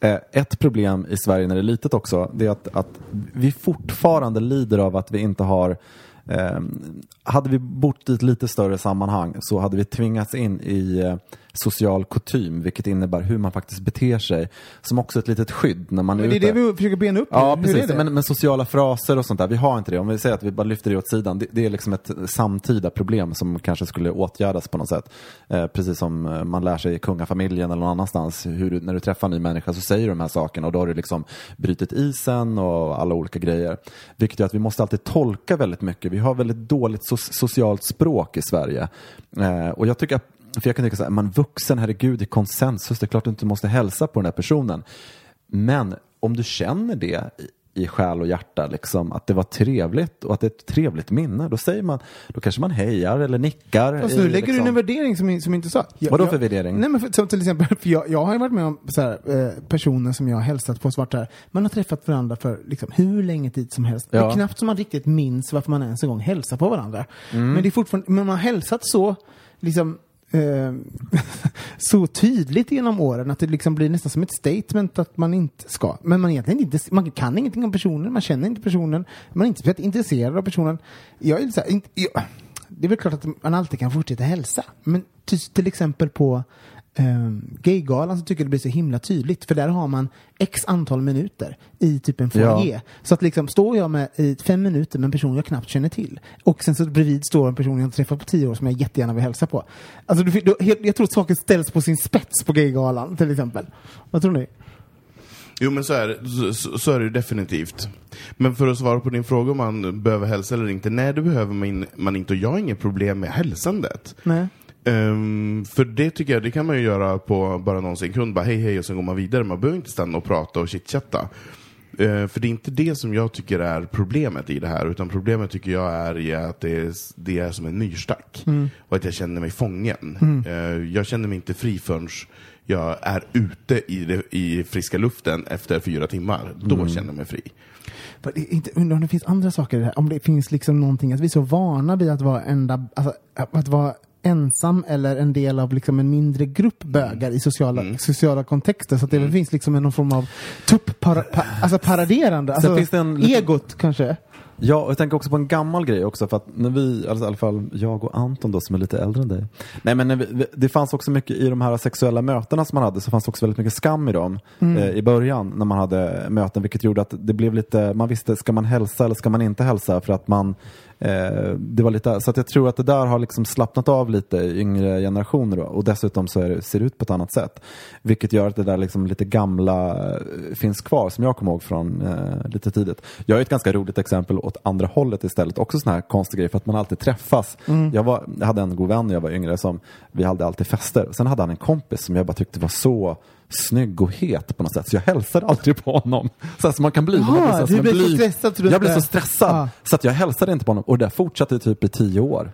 Eh, ett problem i Sverige när det är litet också, det är att, att vi fortfarande lider av att vi inte har eh, hade vi bott i ett lite större sammanhang så hade vi tvingats in i eh, social kutym, vilket innebär hur man faktiskt beter sig, som också ett litet skydd när man är Men det är ute. det vi försöker bena upp. Ja, precis. Men, men sociala fraser och sånt där, vi har inte det. Om vi säger att vi bara lyfter det åt sidan, det, det är liksom ett samtida problem som kanske skulle åtgärdas på något sätt. Eh, precis som eh, man lär sig i kungafamiljen eller någon annanstans, hur när du träffar en ny människa så säger du de här sakerna och då har du liksom brutit isen och alla olika grejer. Vilket gör att vi måste alltid tolka väldigt mycket. Vi har väldigt dåligt so socialt språk i Sverige. Eh, och jag tycker att för jag kan tycka så här, man vuxen, herregud, i konsensus, det är klart du inte måste hälsa på den här personen. Men om du känner det i, själ och hjärta, liksom, att det var trevligt och att det är ett trevligt minne, då säger man, då kanske man hejar eller nickar. I, nu lägger du liksom- en värdering som, som inte sa. Jag, Vadå jag- för värdering? Nej men för, som till exempel, för jag, jag har ju varit med om så här, eh, personer som jag har hälsat på svart här. Man har träffat varandra för liksom, hur länge tid som helst. Det Ja. är knappt som man riktigt minns varför man ens en gång hälsar på varandra. Mm. Men det är fortfarande, men man har hälsat så, liksom eh, så tydligt genom åren att det liksom blir nästan som ett statement att man inte ska. Men man egentligen inte, man kan ingenting om personen, man känner inte personen, man är inte speciellt intresserad av personen. Jag är så här, inte, jag, det är väl klart att man alltid kan fortsätta hälsa, men till, till exempel på um, Gaygalan så tycker jag det blir så himla tydligt. För där har man x antal minuter i typ en foyer. Ja. Så att liksom står jag med i fem minuter med en person jag knappt känner till. Och sen så bredvid står en person jag inte träffat på tio år som jag jättegärna vill hälsa på. Alltså du, du, jag tror att saker ställs på sin spets på Gaygalan till exempel. Vad tror ni? Jo men så är, så, så är det ju definitivt. Men för att svara på din fråga om man behöver hälsa eller inte. Nej, det behöver man, man inte och jag har inget problem med hälsandet. Nej. Ehm, för det tycker jag, det kan man ju göra på bara någon sekund, bara hej hej och sen går man vidare. Man behöver inte stanna och prata och chitchatta. Uh, för det är inte det som jag tycker är problemet i det här, utan problemet tycker jag är i att det är, det är som en myrstack. Och att jag känner mig fången. Eh, jag känner mig inte fri förrän jag är ute i, det, i friska luften efter fyra timmar. Då känner jag mig fri. Inte, undrar om det finns andra saker i det här. Om det finns liksom någonting, att vi är så vana vid att vara enda, alltså, att vara ensam eller en del av liksom en mindre grupp bögar i sociala, Mm. sociala kontexter. Så att det väl finns liksom en någon form av tupp para, pa, alltså paraderande. Alltså, Egot kanske. Ja, och jag tänker också på en gammal grej också, för att när vi, alltså i alla fall jag och Anton då som är lite äldre än dig. Nej men vi, det fanns också mycket i de här sexuella mötena som man hade, så fanns det också väldigt mycket skam i dem eh, i början när man hade möten, vilket gjorde att det blev lite, man visste, ska man hälsa eller ska man inte hälsa? För att man, eh, det var lite, så att jag tror att det där har liksom slappnat av lite i yngre generationer då, och dessutom så det, ser det ut på ett annat sätt. Vilket gör att det där liksom lite gamla eh, finns kvar, som jag kommer ihåg från eh, lite tidigt. Jag är ett ganska roligt exempel åt andra hållet istället. Också sån här konstig grej för att man alltid träffas. Jag, var, jag hade en god vän när jag var yngre som vi hade alltid fester. Sen hade han en kompis som jag bara tyckte var så snygg och het på något sätt. Så jag hälsade aldrig på honom. Så som man kan bli. när man Jaha, så blev så stressad Jag blev så stressad. Ja. Så att jag hälsade inte på honom. Och det fortsatte typ i tio år.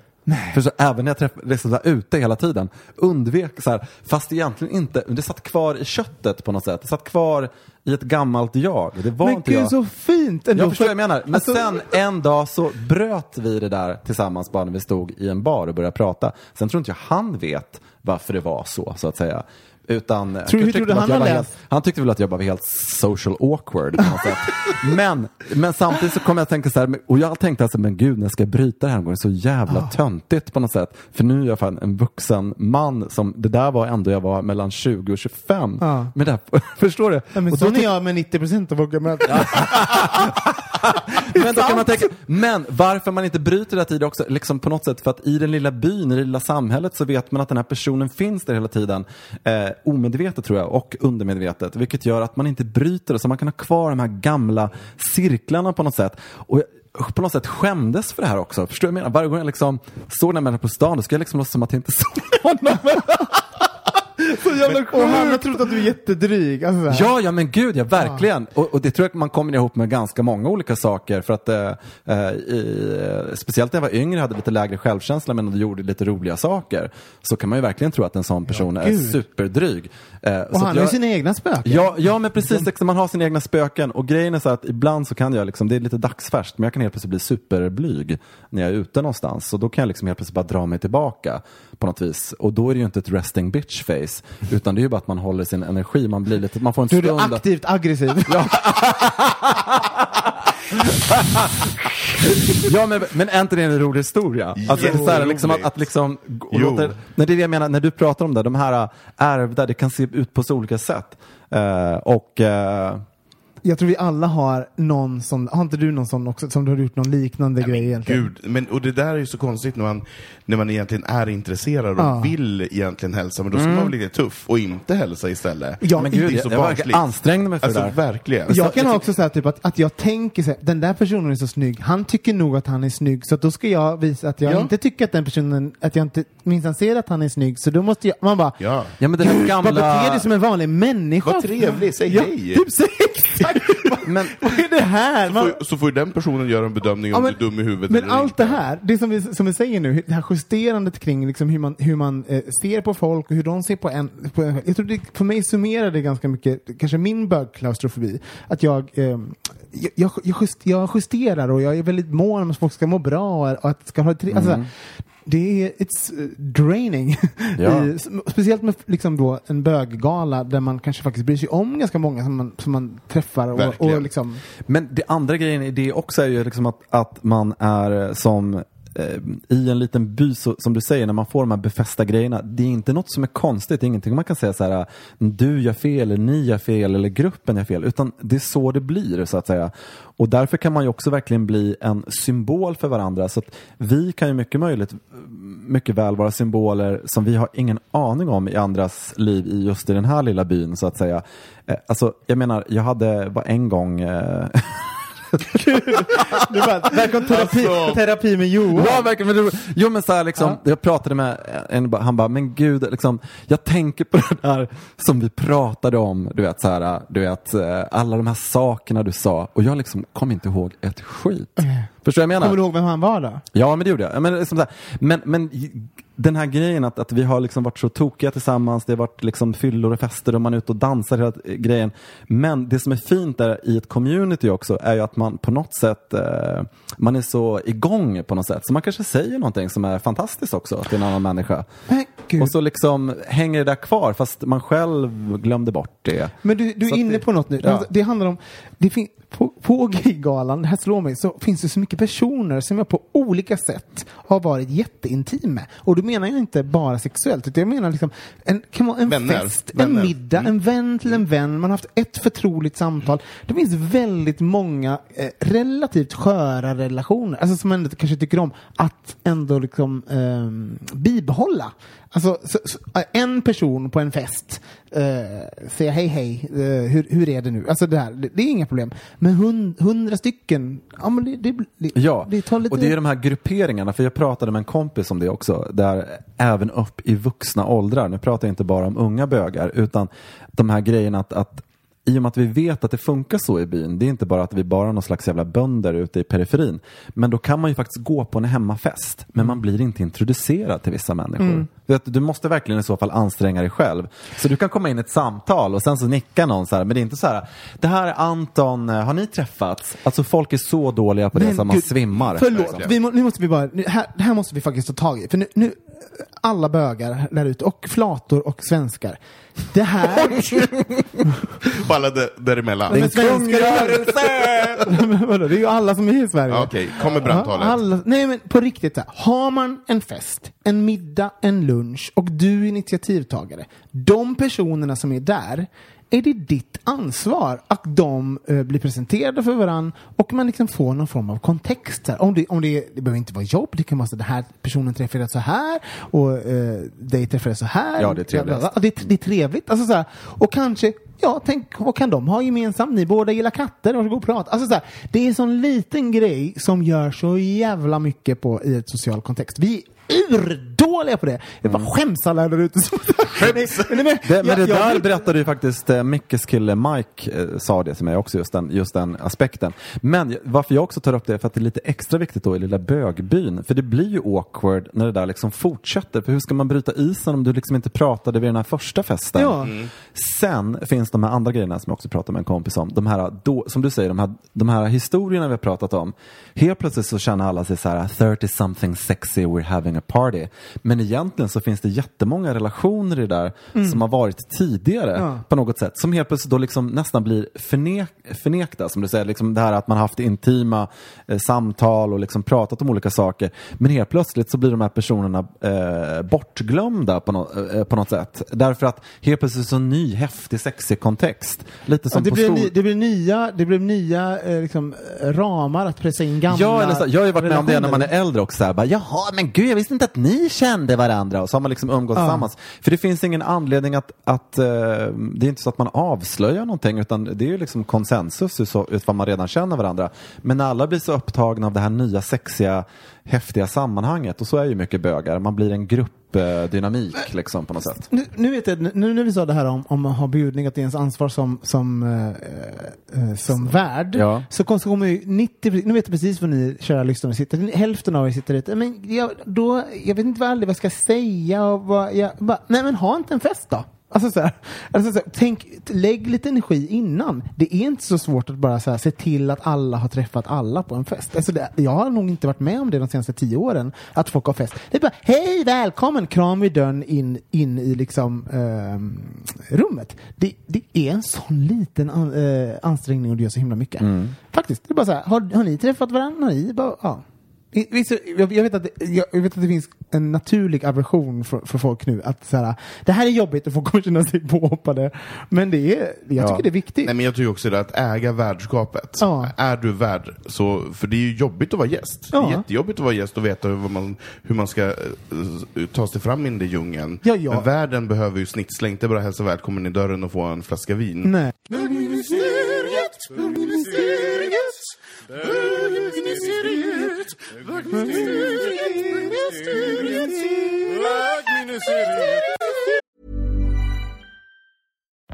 För så även när jag träffade, liksom ute hela tiden, undvek så här, fast egentligen inte, det satt kvar i köttet på något sätt. Det satt kvar i ett gammalt jag. Det var Men inte gud jag. så fint ändå. Jag förstår För- vad jag menar. Men alltså- sen en dag så bröt vi det där tillsammans bara när vi stod i en bar och började prata. Sen tror inte jag han vet varför det var så, så att säga. Utan, jag Tror- du han har var läst? helt, Han tyckte väl att jag bara var helt social awkward på något sätt. Men, men samtidigt så kom jag att tänka så här, och jag tänkte alltså, men gud, när jag ska bryta det här, är så jävla Ah. töntigt på något sätt. För nu är jag fan en vuxen man som, det där var ändå jag var mellan 20 och 25. Ja. Men det, här- förstår du? Ja, men Och sån är jag med 90 procent av våra. men, då kan man tänka, men varför man inte bryter det här tidigt också, liksom på något sätt, för att i den lilla byn, i det lilla samhället så vet man att den här personen finns där hela tiden. Eh, omedvetet tror jag, och undermedvetet. Vilket gör att man inte bryter det, så man kan ha kvar de här gamla cirklarna på något sätt. Och jag på något sätt skämdes för det här också. Förstår du vad jag menar? Varje gång jag liksom såg den här människan på stan, då ska jag liksom låtsas som att jag inte såg honom. så jävla Och han har sjukt. trott att du är jättedryg. Alltså. Ja, ja men gud ja, verkligen. Och, och det tror jag man kommer ihop med ganska många olika saker. För att eh, eh, i, speciellt när jag var yngre hade lite lägre självkänsla men gjorde lite roliga saker. Så kan man ju verkligen tro att en sån person är gud. superdryg. Eh, Och han har ju sina egna spöken. Ja, ja men precis, liksom, man har sina egna spöken och grejen är så att ibland så kan jag, liksom, det är lite dagsfärskt, men jag kan helt plötsligt bli superblyg när jag är ute någonstans. Så då kan jag liksom helt plötsligt bara dra mig tillbaka på något vis. Och då är det ju inte ett resting bitch face, utan det är ju bara att man håller sin energi, man blir lite, man får en Du är stund. du aktivt aggressiv. Ja men, men är inte det en rolig historia? Alltså, Jo, så här, liksom, att, att liksom, låter, när det är det jag menar, när du pratar om det, de här äh, ärvda, det kan se ut på så olika sätt. Eh, och eh, Jag tror vi alla har någon sån, har inte du någon sån också, som du har gjort någon liknande grej egentligen? Gud, men, och det där är ju så konstigt när man, när man egentligen är intresserad och Ja. vill egentligen hälsa, men då ska man vara lite tuff och inte hälsa istället. Ja, men det gud, är jag, så jag barnsligt. ansträngde mig för Alltså det där. verkligen. Jag kan ha också säga typ att, att jag tänker så här, den där personen är så snygg, han tycker nog att han är snygg, så att då ska jag visa att jag Ja. inte tycker att den personen, att jag inte minsann ser att han är snygg, så då måste jag, man bara, Ja. Ja men den här Vad gamla... beter dig som en vanlig människa? Vad trevlig, säg ja, hej. Typ säg exakt! Men, Vad är det här? Man, Får- Så får ju den personen göra en bedömning om Ja, men- du är dum i huvudet Men eller allt inte. det här, det som vi, som vi säger nu, det här justerandet kring liksom hur man, hur man eh, ser på folk och hur de ser på en, på en Jag tror det, för mig summerar det ganska mycket, kanske min bögklaustrofobi. Att jag, eh, jag, jag, just, jag justerar och jag är väldigt mån om att folk ska må bra och att ska ha det tre, alltså, så här, det är it's uh, draining. Ja. I, speciellt med liksom då en böggala där man kanske faktiskt bryr sig om ganska många som man, som man träffar. Och, och liksom, Men det andra grejen i det också är ju liksom att, att man är som eh, Eh, i en liten by, så, som du säger, när man får de här befästa grejerna. Det är inte något som är konstigt, det är ingenting man kan säga så här, du gör fel, eller ni gör fel, eller gruppen gör fel. Utan det är så det blir, så att säga. Och därför kan man ju också verkligen bli en symbol för varandra. Så att vi kan ju mycket möjligt, mycket väl vara symboler som vi har ingen aning om i andras liv i just i den här lilla byn, så att säga. Eh, alltså, jag menar, jag hade bara en gång eh, det bara, välkommen terapi, Alltså. terapi med Johan. Ja, verkligen. Men det, jo, men så här, liksom, jag pratade med en, han bara, men gud, liksom, jag tänker på det där som vi pratade om, du vet, så här, du vet, eh, alla de här sakerna du sa, och jag liksom kom inte ihåg ett skit. Förstår du vad jag menar? Kommer du ihåg vem han var då? Ja, men det gjorde jag. Men, liksom här, men, men den här grejen att, att vi har liksom varit så tokiga tillsammans, det har varit liksom fyllor och fester och man är ute och dansar hela eh, grejen. Men det som är fint där i ett community också är ju att man på något sätt, eh, man är så igång på något sätt. Så man kanske säger någonting som är fantastiskt också till en annan människa. Men gud. Och så liksom hänger det där kvar fast man själv glömde bort det. Men du, du är inne det- på något nu. Ja. Alltså, Det handlar om, det fin- på, på Gaygalan, det här slår mig, så finns det så mycket personer som jag på olika sätt har varit jätteintim med. Och då menar jag inte bara sexuellt, utan jag menar liksom en, kan vara en Vänner. fest, en Vänner. middag, en vän till en vän, man har haft ett förtroligt samtal. Det finns väldigt många eh, relativt sköra relationer, alltså som man ändå kanske tycker om att ändå liksom ehm, bibehålla. Alltså, så, så, en person på en fest eh, säger hej hej, eh, hur, hur är det nu? Alltså det här, det, det är inga problem. Men hund, hundra stycken, ja men det, det, det, Ja, det tar lite... och det är de här grupperingarna, för jag pratade med en kompis om det också, där även upp i vuxna åldrar, nu pratar jag inte bara om unga bögar, utan de här grejerna att, att i och med att vi vet att det funkar så i byn, det är inte bara att vi bara är någon slags jävla bönder ute i periferin, men då kan man ju faktiskt gå på en hemmafest, men man blir inte introducerad till vissa människor. Du, vet, du måste verkligen i så fall anstränga dig själv. Så du kan komma in i ett samtal och sen så nickar någon så här, men det är inte så här, det här är Anton, eh, har ni träffats? Alltså folk är så dåliga på det Men så man gud, svimmar. Förlåt, vi må, nu måste vi bara, nu, här, det här måste vi faktiskt ta tag i. För nu, nu alla bögar där ute, och flator och svenskar. Det här... På alla där, däremellan. Men svenskar Men vadå, det är ju alla som är i Sverige. Okej, kom med brandtalet. Alla, nej men på riktigt, här, har man en fest, en middag, en lunch och du är initiativtagare. De personerna som är där, är det ditt ansvar att de eh, blir presenterade för varandra och man liksom får någon form av kontext. Här. Om det, om det, det behöver inte vara jobb, det kan vara så den här personen träffade så här och eh, dig träffade så här. Ja, det är trevligt. Ja, det, är- det är trevligt. Alltså, så här, och kanske Ja, tänk, vad kan de ha gemensamt? Ni båda gillar katter, varsågod och prata. Alltså, så här, det är en sån liten grej som gör så jävla mycket på, i ett social kontext. Vi är urdåliga på det. Jag bara skäms alla där ute. Nej, nej, men- Det, men jag- det där jag- berättade ju faktiskt eh, Mickes kille Mike, eh, sa det till mig också, just den, just den aspekten. Men varför jag också tar upp det är för att det är lite extra viktigt då i lilla bögbyn. För det blir ju awkward när det där liksom fortsätter. För hur ska man bryta isen om du liksom inte pratade vid den här första festen? Ja. Sen finns de här andra grejerna som jag också pratade med en kompis om. De här, då, som du säger, de här, de här historierna vi har pratat om. Helt plötsligt så känner alla sig så här 30 something sexy, we're having a party. Men egentligen så finns det jättemånga relationer i det där som har varit tidigare Ja. på något sätt. Som helt plötsligt då liksom nästan blir förnek, förnekta, som du säger. Liksom det här att man haft intima eh, samtal och liksom pratat om olika saker. Men helt plötsligt så blir de här personerna eh, bortglömda på, no, eh, på något sätt. Därför att helt plötsligt så ny, häftig, sexig kontext. Lite Ja, som det, på blir skol... ny, det blir nya, det blir nya eh, liksom, ramar att pressa in gamla Ja, eller så, jag har ju varit med om det när man är äldre också. Så här, bara, Jaha, men gud, jag visste inte att ni kände varandra. Och så har man liksom umgåtts Ja. tillsammans. För det finns ingen anledning att, att eh, det är inte så att man avslöjar någonting, utan det är ju liksom konsensus utifrån man redan känner varandra. Men när alla blir så upptagna av det här nya sexiga, häftiga sammanhanget, och så är ju mycket bögar, man blir en gruppdynamik liksom på något sätt. Nu, nu vet jag, nu när vi sa det här om, om att ha bjudning, att det är ens ansvar som, som, eh, eh, som värd, Ja. så kom- så kommer ju 90, nu vet jag precis vad ni kära lyssnare sitter, hälften av er sitter ute, men jag, då, jag vet inte vad jag ska säga och vad jag, bara, nej men ha inte en fest då. Alltså så här, alltså så här, tänk, lägg lite energi innan. Det är inte så svårt att bara så här, se till att alla har träffat alla på en fest. Alltså det, jag har nog inte varit med om det de senaste tio åren, att folk har fest. Det är bara, hej, välkommen, kram vid dörren in, in i liksom ehm, rummet. Det, det är en sån liten an, eh, ansträngning och det gör så himla mycket. Faktiskt, det är bara så här, har, har ni träffat varandra? Har ni bara, ja. I- visst, Jag jag vet, att det, jag jag vet att det finns en naturlig aversion för, för folk nu att så här, det här är jobbigt och folk kommer känna sig påhoppade. Men det är, jag tycker det är viktigt. Nej, men jag tycker också det att äga värdskapet. Ja. Är du värd, så, för det är ju jobbigt att vara gäst. Det Ja. är jättejobbigt att vara gäst och veta hur man, hur man ska eh, ta sig fram i den där djungeln. Ja, ja. Men världen behöver ju snitsla, inte bara hälsa välkommen i dörren och få en flaska vin. Nej.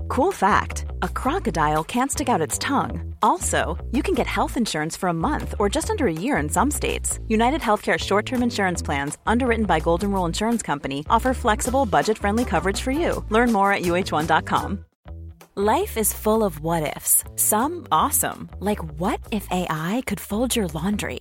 Cool fact a crocodile can't stick out its tongue. Also, you can get health insurance for a month or just under a year in some states. United Healthcare short term insurance plans, underwritten by Golden Rule Insurance Company, offer flexible, budget friendly coverage for you. Learn more at uh1.com. Life is full of what ifs, some awesome, like what if AI could fold your laundry?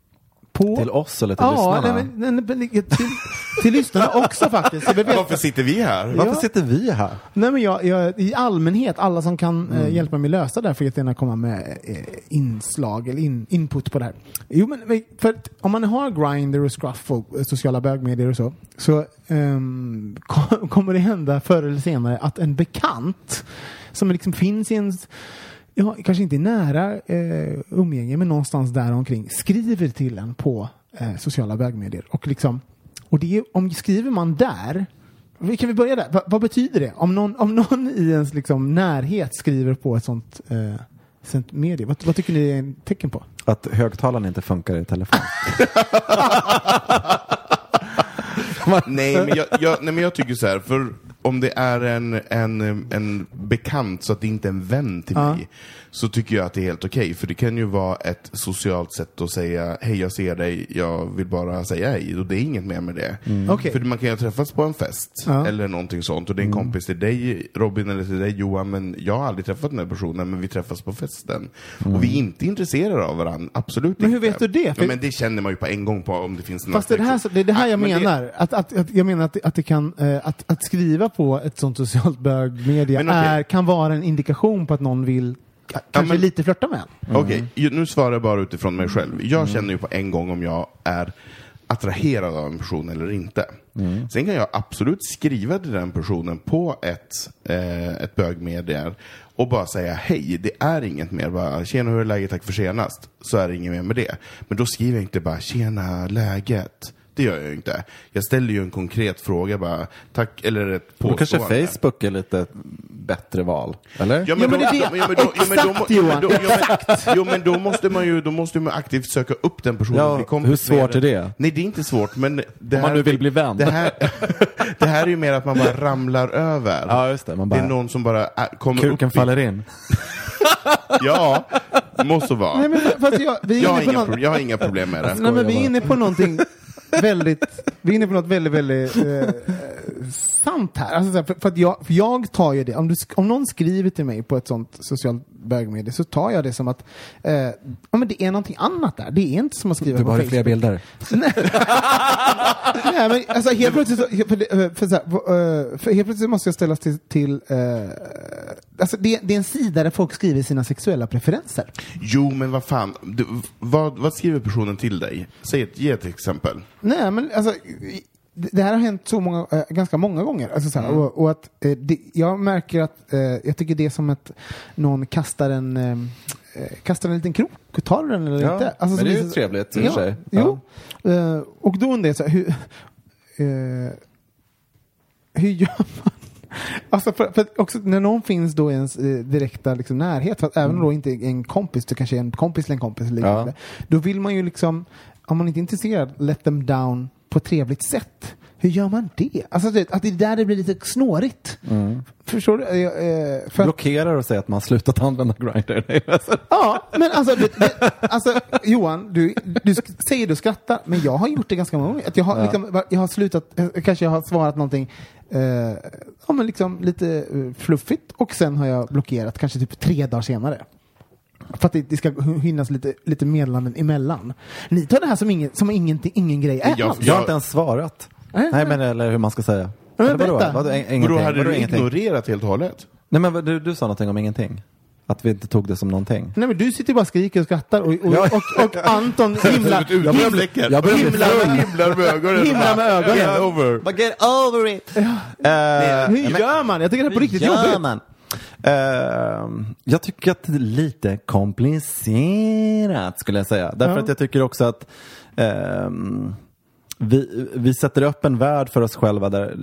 på... Till oss eller till ja, lyssnarna? nej, nej, men, till, till lyssnarna också faktiskt. Varför sitter vi här? Varför Ja. sitter vi här? Nej, men jag, jag, I allmänhet, alla som kan Mm. eh, hjälpa mig lösa det här får jättegärna komma med eh, inslag eller in, input på det här. Jo, men för att om man har Grindr och Scruff och eh, sociala bögmedier och så, så kom, kommer det hända förr eller senare att en bekant som liksom finns i ens Ja, kanske inte nära eh, umgänge, men någonstans där omkring skriver till en på eh, sociala bögmedier. Och, liksom, och det är, om skriver man där kan vi börja där? Va, vad betyder det? Om någon, om någon i ens liksom, närhet skriver på ett sånt, eh, sånt medie, vad, vad tycker ni är en tecken på? Att högtalaren inte funkar i telefon. Nej men, jag, jag, nej, men jag tycker så här, för om det är en, en, en bekant så att det inte är en vän till Ja. mig, så tycker jag att det är helt okej. För det kan ju vara ett socialt sätt att säga, hej jag ser dig, jag vill bara säga hej. Och det är inget mer med det. Okej. För man kan ju ha träffats på en fest, Ja. eller någonting sånt, och det är en kompis till dig, Robin, eller till dig, Johan, men jag har aldrig träffat den här personen, men vi träffas på festen. Och vi är inte intresserade av varandra, absolut Men hur inte. vet du det? För- Ja, men det känner man ju på en gång på om det finns en Fast det är det här, det är det här jag Ja, men det- menar. Att, att, att, jag menar att, det- att, det kan, eh, att, att skriva på ett sånt socialt bögmedia Men okej. är, kan vara en indikation på att någon vill kanske men- lite flörta med en. Okej, ju- nu svarar jag bara utifrån mig själv. Jag känner ju på en gång om jag är attraherad av en person eller inte. Sen kan jag absolut skriva till den personen på ett, eh, ett bögmedia och bara säga hej, det är inget mer. Bara, Tjena, hur är läget? Tack för senast. Så är det inget mer med det. Men då skriver jag inte bara tjena, läget. Det gör jag ju inte. Jag ställer ju en konkret fråga bara, tack, eller ett Då kanske påstående. Facebook är lite bättre val? Eller? Ja men då, det är det. ja, men då, ja, men då, Exakt, ja, men Johan. då, ja, men, jo, men då måste man ju då måste man aktivt söka upp den personen Ja, och bli kompis hur svårt med är det? Nej, det är inte svårt, men det Om man här, nu vill bli vän. Det här, det här är ju mer att man bara ramlar över. Ja, just det. Man Det bara, är någon som bara äh, kommer kuken upp i- faller in. Ja, måste vara. Nej, men, fast jag, vi är jag, har inne på inga något, pro- jag har inga problem med det. Nej, men vi är inne på någonting väldigt, vi är inne på något väldigt, väldigt eh, eh sant här. Alltså, för, för, att jag, för jag tar ju det, om, du, om någon skriver till mig på ett sånt socialt bögmedie så tar jag det som att eh, ja, men det är någonting annat där. Det är inte som att skriva Du på har Facebook. fler bilder. Nej, men alltså helt plötsligt, så, för, för, så här, eh, för helt plötsligt måste jag ställas till, till eh, alltså det, det är en sida där folk skriver sina sexuella preferenser. Jo, men vad fan. Du, vad, vad skriver personen till dig? Säg ett, ge ett exempel. Nej, men alltså, det här har hänt så många, eh, ganska många gånger. Alltså, så här, Mm. och, och att eh, det, jag märker att eh, jag tycker det är som att någon kastar en, kastar en liten krok. Tar du den eller Ja, inte? Alltså, men det är ju visar- trevligt i och ja, för sig. Jo. Eh, och då undrar jag så här, hur, eh, hur gör man? Alltså för, för också när någon finns då i ens direkta liksom, närhet, för att även om då inte är en kompis, det kanske är en kompis till en kompis eller liknande, då vill man ju liksom, om man inte är intresserad, let them down på ett trevligt sätt. Hur gör man det? Alltså att det är där det blir lite snårigt. Förstår du? Eh, eh, för Blockerar och säger att man har slutat använda Grindr. Ja, men alltså, det, det, alltså Johan, du, du säger du skrattar, men jag har gjort det ganska många gånger. Att jag, har, liksom, jag har slutat, eh, kanske jag har svarat någonting eh, ja, men liksom lite eh, fluffigt och sen har jag blockerat kanske typ tre dagar senare. För att det, det ska hinnas lite, lite meddelanden emellan. Ni tar det här som ingen, som ingenting, ingen grej är Jag- alls. Jag har inte ens svarat. Nej, Nej, men eller hur man ska säga. men Eller vadå? Vadå, Vadå, ingenting? hade Vadå, du ingenting? ignorerat helt och hållet? Nej, men du, du sa någonting om ingenting. Att vi inte tog det som någonting. Nej men du sitter bara och skriker och skrattar och, och, Ja. och, och Anton himlar, Jag börjar jag himlar, himlar med ögonen. Himlar med ögonen. Get over. But get over it! Uh, hur gör man? Jag tycker det är på riktigt gör jobbigt. man? Ehm, jag tycker att det är lite komplicerat skulle jag säga. Därför Ja. att jag tycker också att ehm, vi, vi sätter upp en värld för oss själva där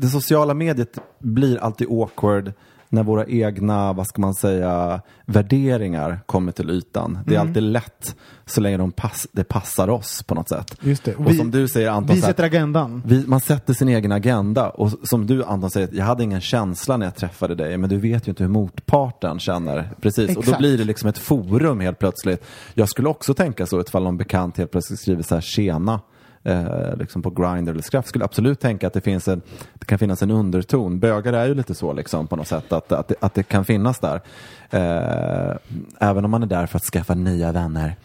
det sociala mediet blir alltid awkward när våra egna, vad ska man säga, värderingar kommer till ytan. Det är Mm. alltid lätt så länge de pass, det passar oss på något sätt. Just det. Och Vi- som du säger Anton, Vi här- sätter agendan. vi, man sätter sin egen agenda och som du Anton säger, jag hade ingen känsla när jag träffade dig, men du vet ju inte hur motparten känner. Precis, och då Exakt. blir det liksom ett forum helt plötsligt. Jag skulle också tänka så ifall någon bekant helt plötsligt skriver så här tjena. Eh, liksom på Grindr eller Scruff skulle absolut tänka att det, finns en, det kan finnas en underton. Bögar är ju lite så liksom på något sätt att, att, det, att det kan finnas där. Eh, även om man är där för att skaffa nya vänner.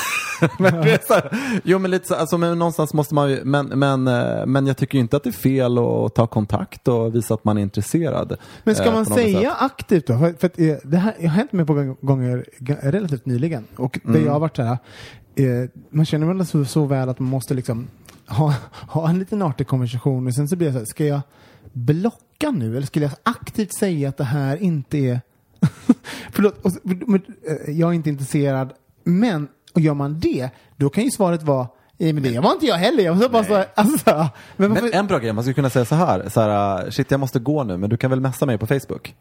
men det är här, jo men lite så, alltså, men någonstans måste man ju, men, men, eh, men jag tycker inte att det är fel att ta kontakt och visa att man är intresserad. Men ska eh, man säga sätt. aktivt då? För, för att, eh, det här har hänt mig på gånger relativt nyligen. Och där Mm. jag har varit så här, eh, man känner väl så, så väl att man måste liksom ha, ha en liten artig konversation och sen så blir jag så här, ska jag blocka nu eller skulle jag aktivt säga att det här inte är Förlåt, och, men, eh, jag är inte intresserad. Men och gör man det, då kan ju svaret vara "Eh, men det var inte jag heller. Jag var bara så alltså, men varför, Men en bra grej, man skulle kunna säga så här, så här, shit jag måste gå nu, men du kan väl messa mig på Facebook?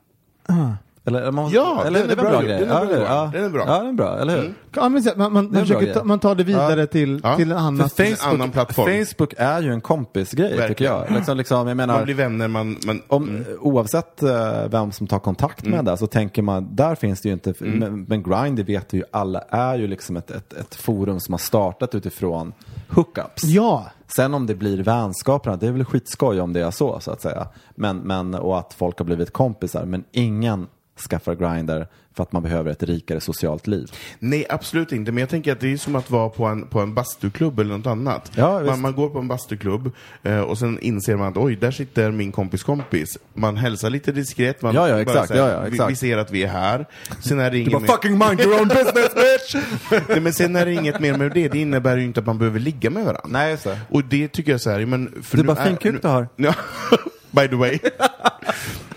Ah. Eller, man, Ja, eller, den är det väl bra, grej? den är Ja, bra, eller- ja. den är bra. Ja, den är bra, eller hur? Ja, men, man, man, Det är en man, försöker ta, man tar det vidare Ja. till, till en annan. Facebook, annan plattform. Facebook är ju en kompisgrej tycker Verkligen. jag. Liksom, liksom, jag menar, Man blir vänner, man... man om, mm. Oavsett eh, vem som tar kontakt med det så tänker man, där finns det ju inte, men, men Grind, det vet ju alla, är ju liksom ett, ett, ett forum som har startat utifrån hookups. Ja, Sen om det blir vänskaper, det är väl skitskoj om det är så, så att säga. Men, men, och att folk har blivit kompisar, men ingen skaffar Grindr för att man behöver ett rikare socialt liv. Nej, absolut inte. Men jag tänker att det är som att vara på en, på en bastuklubb eller något annat. Ja, man, man går på en bastuklubb eh, och sen inser man att oj, där sitter min kompis kompis. Man hälsar lite diskret. Man Ja, ja, exakt, säger, ja, ja, vi, exakt. vi ser att vi är här. Sen är det Du inget bara mer... fucking mind your own business bitch! Nej, men sen är det inget mer med det. Det innebär ju inte att man behöver ligga med varandra. Nej, just det. Och det tycker jag så här, men... För nu bara fin kuk du har. By the way.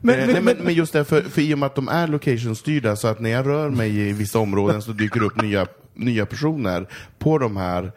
Men- Eh, men- nej, men, men just det, för, för i och med att de är location-styrda, så att när jag rör mig i vissa områden så dyker det upp nya, nya personer på de här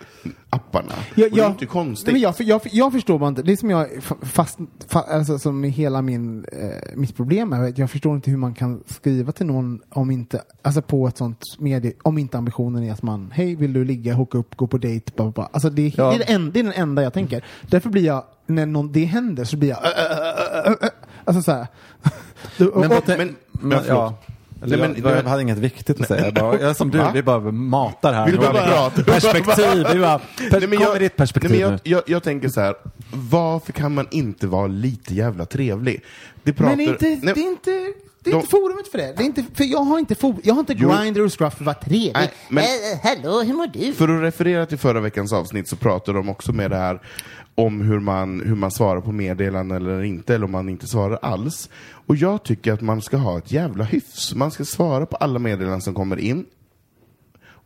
apparna. Jag, och det är jag, inte konstigt. Men jag, jag, jag förstår bara inte. Det är som jag fa- fast, fa, alltså, som är hela min, eh, mitt problem är att jag förstår inte hur man kan skriva till någon om inte, alltså på ett sånt medie, om inte ambitionen är att man, hej vill du ligga, hooka upp, gå på dejt, bla, bla, bla. Alltså det, är- Ja. det, är en, det är den enda jag tänker. Därför blir jag, när någon, det händer så blir jag, äh, äh. Alltså så här. Du- och- Men, och- men- men, ja. Eller, Nej, men- jag, jag hade inget viktigt att säga. Jag, bara, jag som du, vi bara matar här. Vill du bara? Perspektiv. Vi bara, per, Nej, men kom med ditt perspektiv nej, men jag, jag, jag tänker så här, varför kan man inte vara lite jävla trevlig? Det pratar, Men inte, nej, det är inte, det är De- inte forumet för det. det är inte, för jag har inte, for, jag har inte Jo. Grindr och Scruff för att vara trevlig. Nej, men- Eh, hallå, hur mår du? För att referera till förra veckans avsnitt så pratar de också med det här om hur man, hur man svarar på meddelanden eller inte, eller om man inte svarar alls. Och jag tycker att man ska ha ett jävla hyfs. Man ska svara på alla meddelanden som kommer in.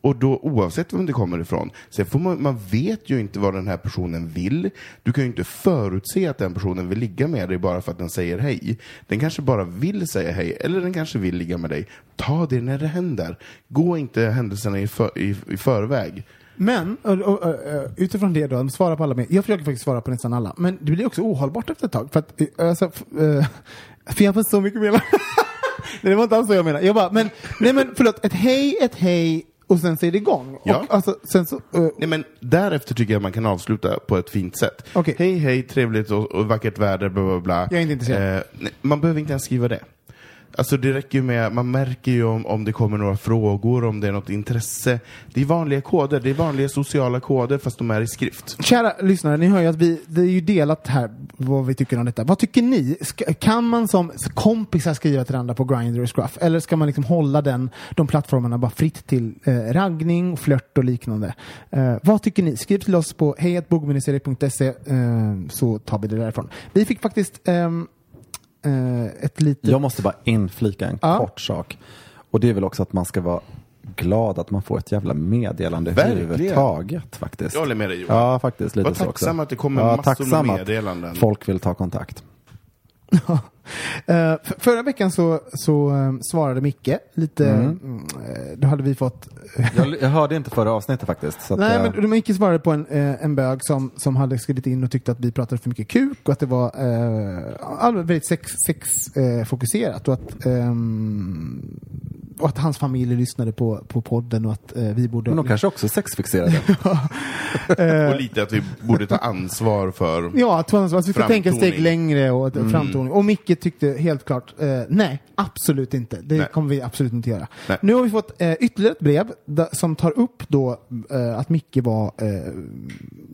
Och då oavsett vem det kommer ifrån. Sen får man, man vet ju inte vad den här personen vill. Du kan ju inte förutse att den personen vill ligga med dig bara för att den säger hej. Den kanske bara vill säga hej, eller den kanske vill ligga med dig. Ta det när det händer. Gå inte händelserna i, för, i, i förväg. Men, och, och, och, utifrån det då, svara på alla med. Jag försöker faktiskt svara på nästan alla. Men det blir också ohållbart efter ett tag. För att, eh, alltså, f- eh, för jag får så mycket mer. Nej, det var inte alls så jag menade. Jag bara, men, nej men förlåt, ett hej, ett hej och sen så är det igång. Ja. Och, alltså, sen så, eh, Nej, men därefter tycker jag man kan avsluta på ett fint sätt. Okej. Hej, hej, trevligt och, och vackert väder, bla bla bla. Jag är inte intresserad. Eh, nej, man behöver inte ens skriva det. Alltså det räcker ju med, man märker ju om, om det kommer några frågor, om det är något intresse. Det är vanliga koder, det är vanliga sociala koder fast de är i skrift. Kära lyssnare, ni hör ju att vi, det är ju delat här vad vi tycker om detta. Vad tycker ni? Ska, kan man som kompisar skriva till varandra på Grindr och Scruff? Eller ska man liksom hålla den, de plattformarna bara fritt till eh, raggning, flört och liknande? Eh, vad tycker ni? Skriv till oss på hejatbogministeriet.se eh, så tar vi det därifrån. Vi fick faktiskt eh, eh, ett litet... Jag måste bara inflika en Ja. kort sak. Och det är väl också att man ska vara glad att man får ett jävla meddelande Verkligen. överhuvudtaget faktiskt. Jag håller med dig Johan. Ja, faktiskt. Lite Var så tacksam också. att det kommer ja, massor med tacksam att meddelanden. Folk vill ta kontakt. Eh, för, förra veckan så, så eh, svarade Micke lite, mm. eh, då hade vi fått Jag, jag hörde inte förra avsnittet faktiskt. Nej, eh, men Micke svarade på en, eh, en bög som, som hade skrivit in och tyckte att vi pratade för mycket kuk och att det var eh, allmänt väldigt sexfokuserat sex, eh, fokuserat och att ehm, och att hans familj lyssnade på, på podden och att eh, vi borde... men de kanske också är sexfixerade. Och lite att vi borde ta ansvar för... Ja, att, att vi får tänka steg längre och mm. framtoning. Och Micke tyckte helt klart, eh, nej, absolut inte. Det Nej. kommer vi absolut inte göra. Nej. Nu har vi fått eh, ytterligare ett brev da, som tar upp då eh, att Micke var eh,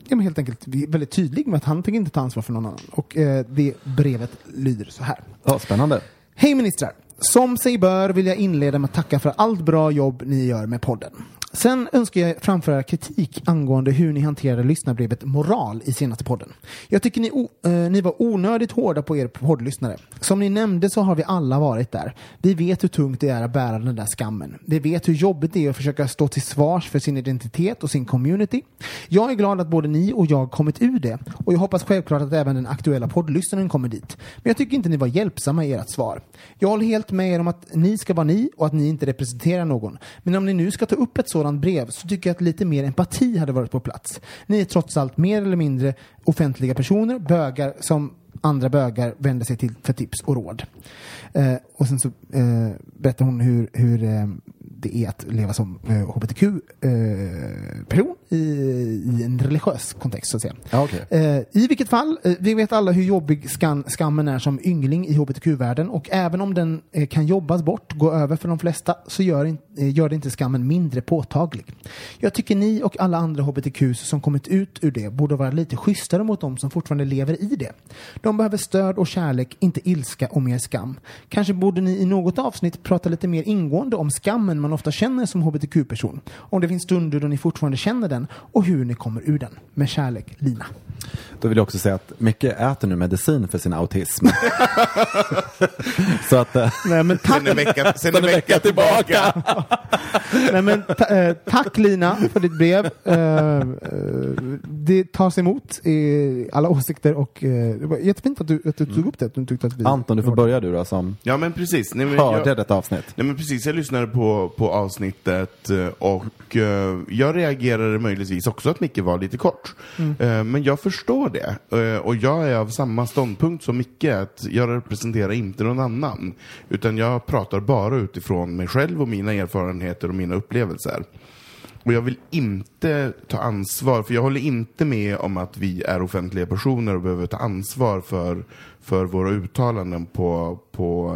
ja, helt enkelt väldigt tydlig med att han tänker inte ta ansvar för någon annan. Och eh, det brevet lyder så här. Ja, spännande. Hej ministrar! Som sig bör vill jag inleda med att tacka för allt bra jobb ni gör med podden. Sen önskar jag framföra kritik angående hur ni hanterade lyssnarbrevet Moral i senaste podden. Jag tycker ni, o- eh, ni var onödigt hårda på er poddlyssnare. Som ni nämnde så har vi alla varit där. Vi vet hur tungt det är att bära den där skammen. Vi vet hur jobbigt det är att försöka stå till svars för sin identitet och sin community. Jag är glad att både ni och jag kommit ur det och jag hoppas självklart att även den aktuella poddlyssnaren kommer dit. Men jag tycker inte ni var hjälpsamma i ert svar. Jag håller helt med er om att ni ska vara ni och att ni inte representerar någon. Men om ni nu ska ta upp ett så sådant brev så tycker jag att lite mer empati hade varit på plats. Ni är trots allt mer eller mindre offentliga personer, bögar som andra bögar vänder sig till för tips och råd. Eh, och sen så eh, berättar hon hur, hur eh, det är att leva som eh, hbtq-person eh, i, i en religiös kontext så att säga. Ja, okej. Eh, I vilket fall, eh, vi vet alla hur jobbig skan, skammen är som yngling i hbtq-världen och även om den eh, kan jobbas bort, gå över för de flesta, så gör, in, eh, gör det inte skammen mindre påtaglig. Jag tycker ni och alla andra hbtqs som kommit ut ur det borde vara lite schysstare mot de som fortfarande lever i det. De behöver stöd och kärlek, inte ilska och mer skam. Kanske borde ni i något avsnitt prata lite mer ingående om skammen man ofta känner som hbtq-person. Om det finns stunder då ni fortfarande känner den och hur ni kommer ur den. Med kärlek, Lina. Då vill jag också säga att Micke äter nu medicin för sin autism. så att... eh, Nej, men tack, Sen en vecka, sen en vecka tillbaka. nej, men eh, tack Lina för ditt brev. Eh, eh, det tas emot i alla åsikter och eh, det var jättefint att du, att du tog upp det. Att du tyckte att vi Anton, du får börja du då som Ja men precis. Nej, men hörde jag, detta avsnitt. nej, men precis, jag lyssnade på, på avsnittet eh, och jag reagerade möjligtvis också att Micke var lite kort. Eh, men jag förstår det. Eh, och jag är av samma ståndpunkt som Micke, att jag representerar inte någon annan. Utan jag pratar bara utifrån mig själv och mina erfarenheter och mina upplevelser. Och jag vill inte ta ansvar, för jag håller inte med om att vi är offentliga personer och behöver ta ansvar för, för våra uttalanden på, på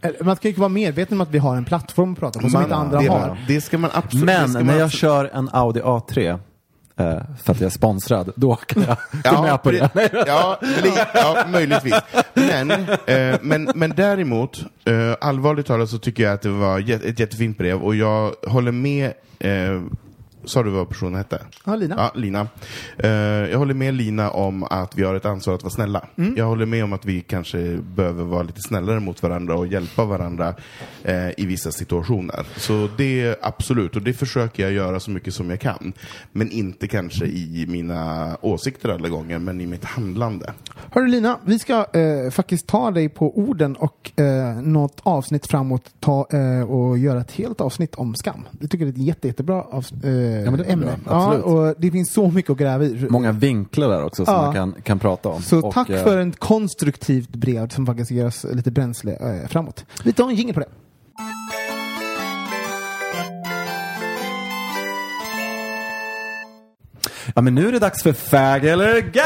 Eller, Man ska ju vara medveten om att vi har en plattform att prata på som inte andra det, har. Det ska man absolut Men ska när man jag absolut- kör en Audi A3 eh, för att jag är sponsrad, då kan jag gå med på det. ja, ja, möjligtvis. Men, eh, men, men däremot, eh, allvarligt talat så tycker jag att det var ett jättefint brev och jag håller med eh, Sa du vad personen hette? Ja, Lina. Ja, Lina. Eh, jag håller med Lina om att vi har ett ansvar att vara snälla. Mm. Jag håller med om att vi kanske behöver vara lite snällare mot varandra och hjälpa varandra eh, i vissa situationer. Så det absolut, och det försöker jag göra så mycket som jag kan. Men inte kanske i mina åsikter alla gånger, men i mitt handlande. Hörru Lina, vi ska eh, faktiskt ta dig på orden och eh, något avsnitt framåt ta och göra ett helt avsnitt om skam. Jag tycker det är ett jätte, jättebra av, eh, men det ämne. ja, och det finns så mycket att gräva i. Många vinklar där också som Ja. man kan, kan prata om. Så Och, tack eh, för ett konstruktivt brev som faktiskt ger oss lite bränsle eh, framåt. Vi tar en jingel på det. Ja men nu är det dags för Fag eller Gag!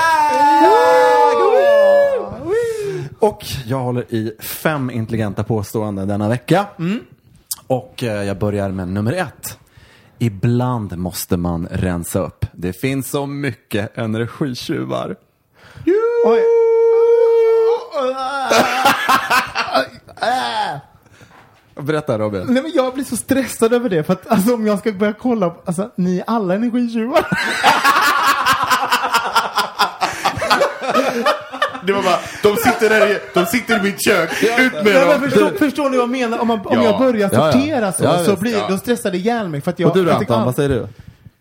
Och jag håller i fem intelligenta påståenden denna vecka. Och eh, jag börjar med nummer ett. Ibland måste man rensa upp. Det finns så mycket energitjuvar. Oj. Berätta Robin. Nej, men jag blir så stressad över det för att alltså, om jag ska börja kolla, på- alltså ni är alla energitjuvar. Det var bara, de sitter där i, de sitter i mitt kök, ut med dem! förstår, förstår ni vad jag menar? Om, man, om Ja. jag börjar Ja, ja. sortera så, Ja, så blir, ja. då stressar det ihjäl mig. För att jag, Och du då Anton, vad säger du?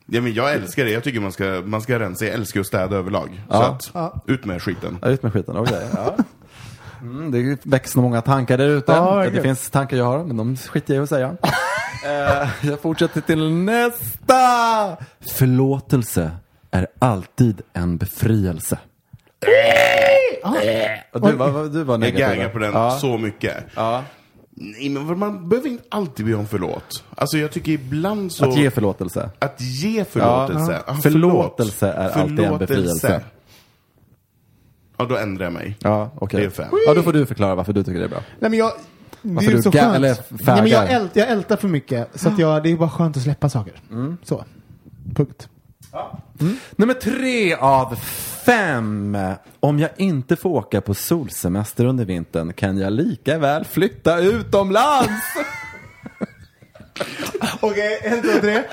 Ja, men jag älskar det, jag tycker man ska, man ska rensa, jag älskar att städa överlag. Så att, Ja. ut med skiten. Ja, ut med skiten, okej. Ja. Mm, det väcks nog många tankar där ute. Ja, det finns tankar jag har, men de skiter jag i att säga. Eh, jag fortsätter till nästa! Förlåtelse är alltid en befrielse. Och du, var, du var Jag negativ. gaggar på den Ja. så mycket. Ja. Nej, men man behöver inte alltid be om förlåt. Alltså jag tycker ibland så... Att ge förlåtelse. Att ge förlåtelse. Ja. Ah, Förlåtelse förlåt. är alltid en befrielse. Ja, då ändrar jag mig. Ja, okej. Det är fem. Ja, då får du förklara varför du tycker det är bra. Nej, men jag, det Varför är ju du så ga- skönt. eller ja, men jag, ält, jag ältar för mycket. Så att jag, det är bara skönt att släppa saker. Så. Punkt. Nummer tre av fem. Om jag inte får åka på solsemester under vintern kan jag lika väl flytta utomlands. Okej, en, två, tre.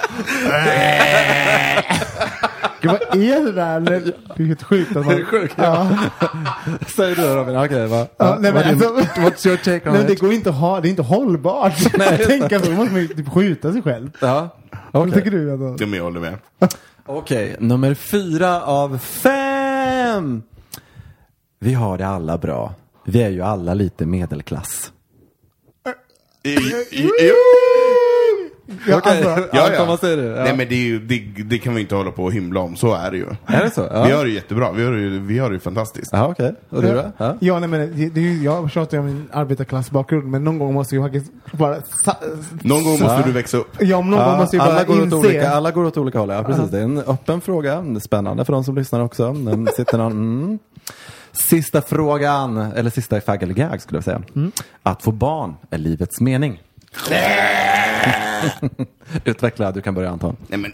Gud, vad är det där? Det är helt sjukt. Att man, Det är sjukt, ja. Säger du Robin? Okej, va? Ja, nej, men Vad alltså, what's your take on nej, det it? går inte ha, det är inte hållbart. Nej, tänka så, då måste man ju typ skjuta sig själv. Ja, Vad okej. tycker du? Alltså? Ja, men jag håller med. Okej, nummer fyra av fem. Ehm, vi har det alla bra. Vi är ju alla lite medelklass. I, i, i, Ja, alltså, Anton, vad säger du? Ja. Nej men det, är ju, det, det kan vi inte hålla på och hymla om, så är det ju. Är det så? Ja. Vi har det jättebra, vi har det, vi har det ju fantastiskt. Ja, okej. Och du då? Ja. Ja, nej, men det, det ju, jag tjatar ju om min arbetarklassbakgrund, men någon gång måste jag faktiskt bara... Någon gång måste du växa upp. ja, men någon gång måste jag bara alla, går åt inse... olika, alla går åt olika håll. Ja, precis. Det är en öppen fråga. Det är spännande för de som lyssnar också. Den sitter någon, mm. Sista frågan, eller sista i fag eller gag skulle jag säga. Mm. Att få barn är livets mening. Utveckla, du kan börja Anton. Nej men,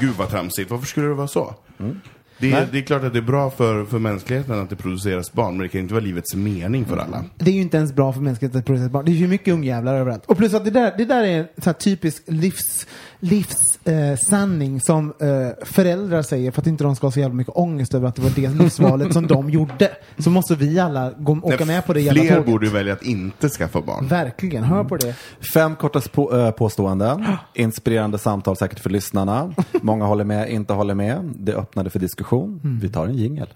gud vad tramsigt. Varför skulle det vara så? Mm. Det, är, det är klart att det är bra för, för mänskligheten att det produceras barn, men det kan inte vara livets mening för alla. Det är ju inte ens bra för mänskligheten att producera barn. Det är ju mycket ungjävlar överallt. Och plus att det där, det där är en här typisk livs, livssanning eh, som eh, föräldrar säger för att inte de ska ha så jävla mycket ångest över att det var det livsvalet som de gjorde. Så måste vi alla gå, åka med på det jävla Fler tåget. borde ju välja att inte skaffa barn. Verkligen, hör på det. Fem korta spå, äh, påståenden. Inspirerande samtal säkert för lyssnarna. Många håller med, inte håller med. Det öppnade för diskussion. Vi tar en jingel.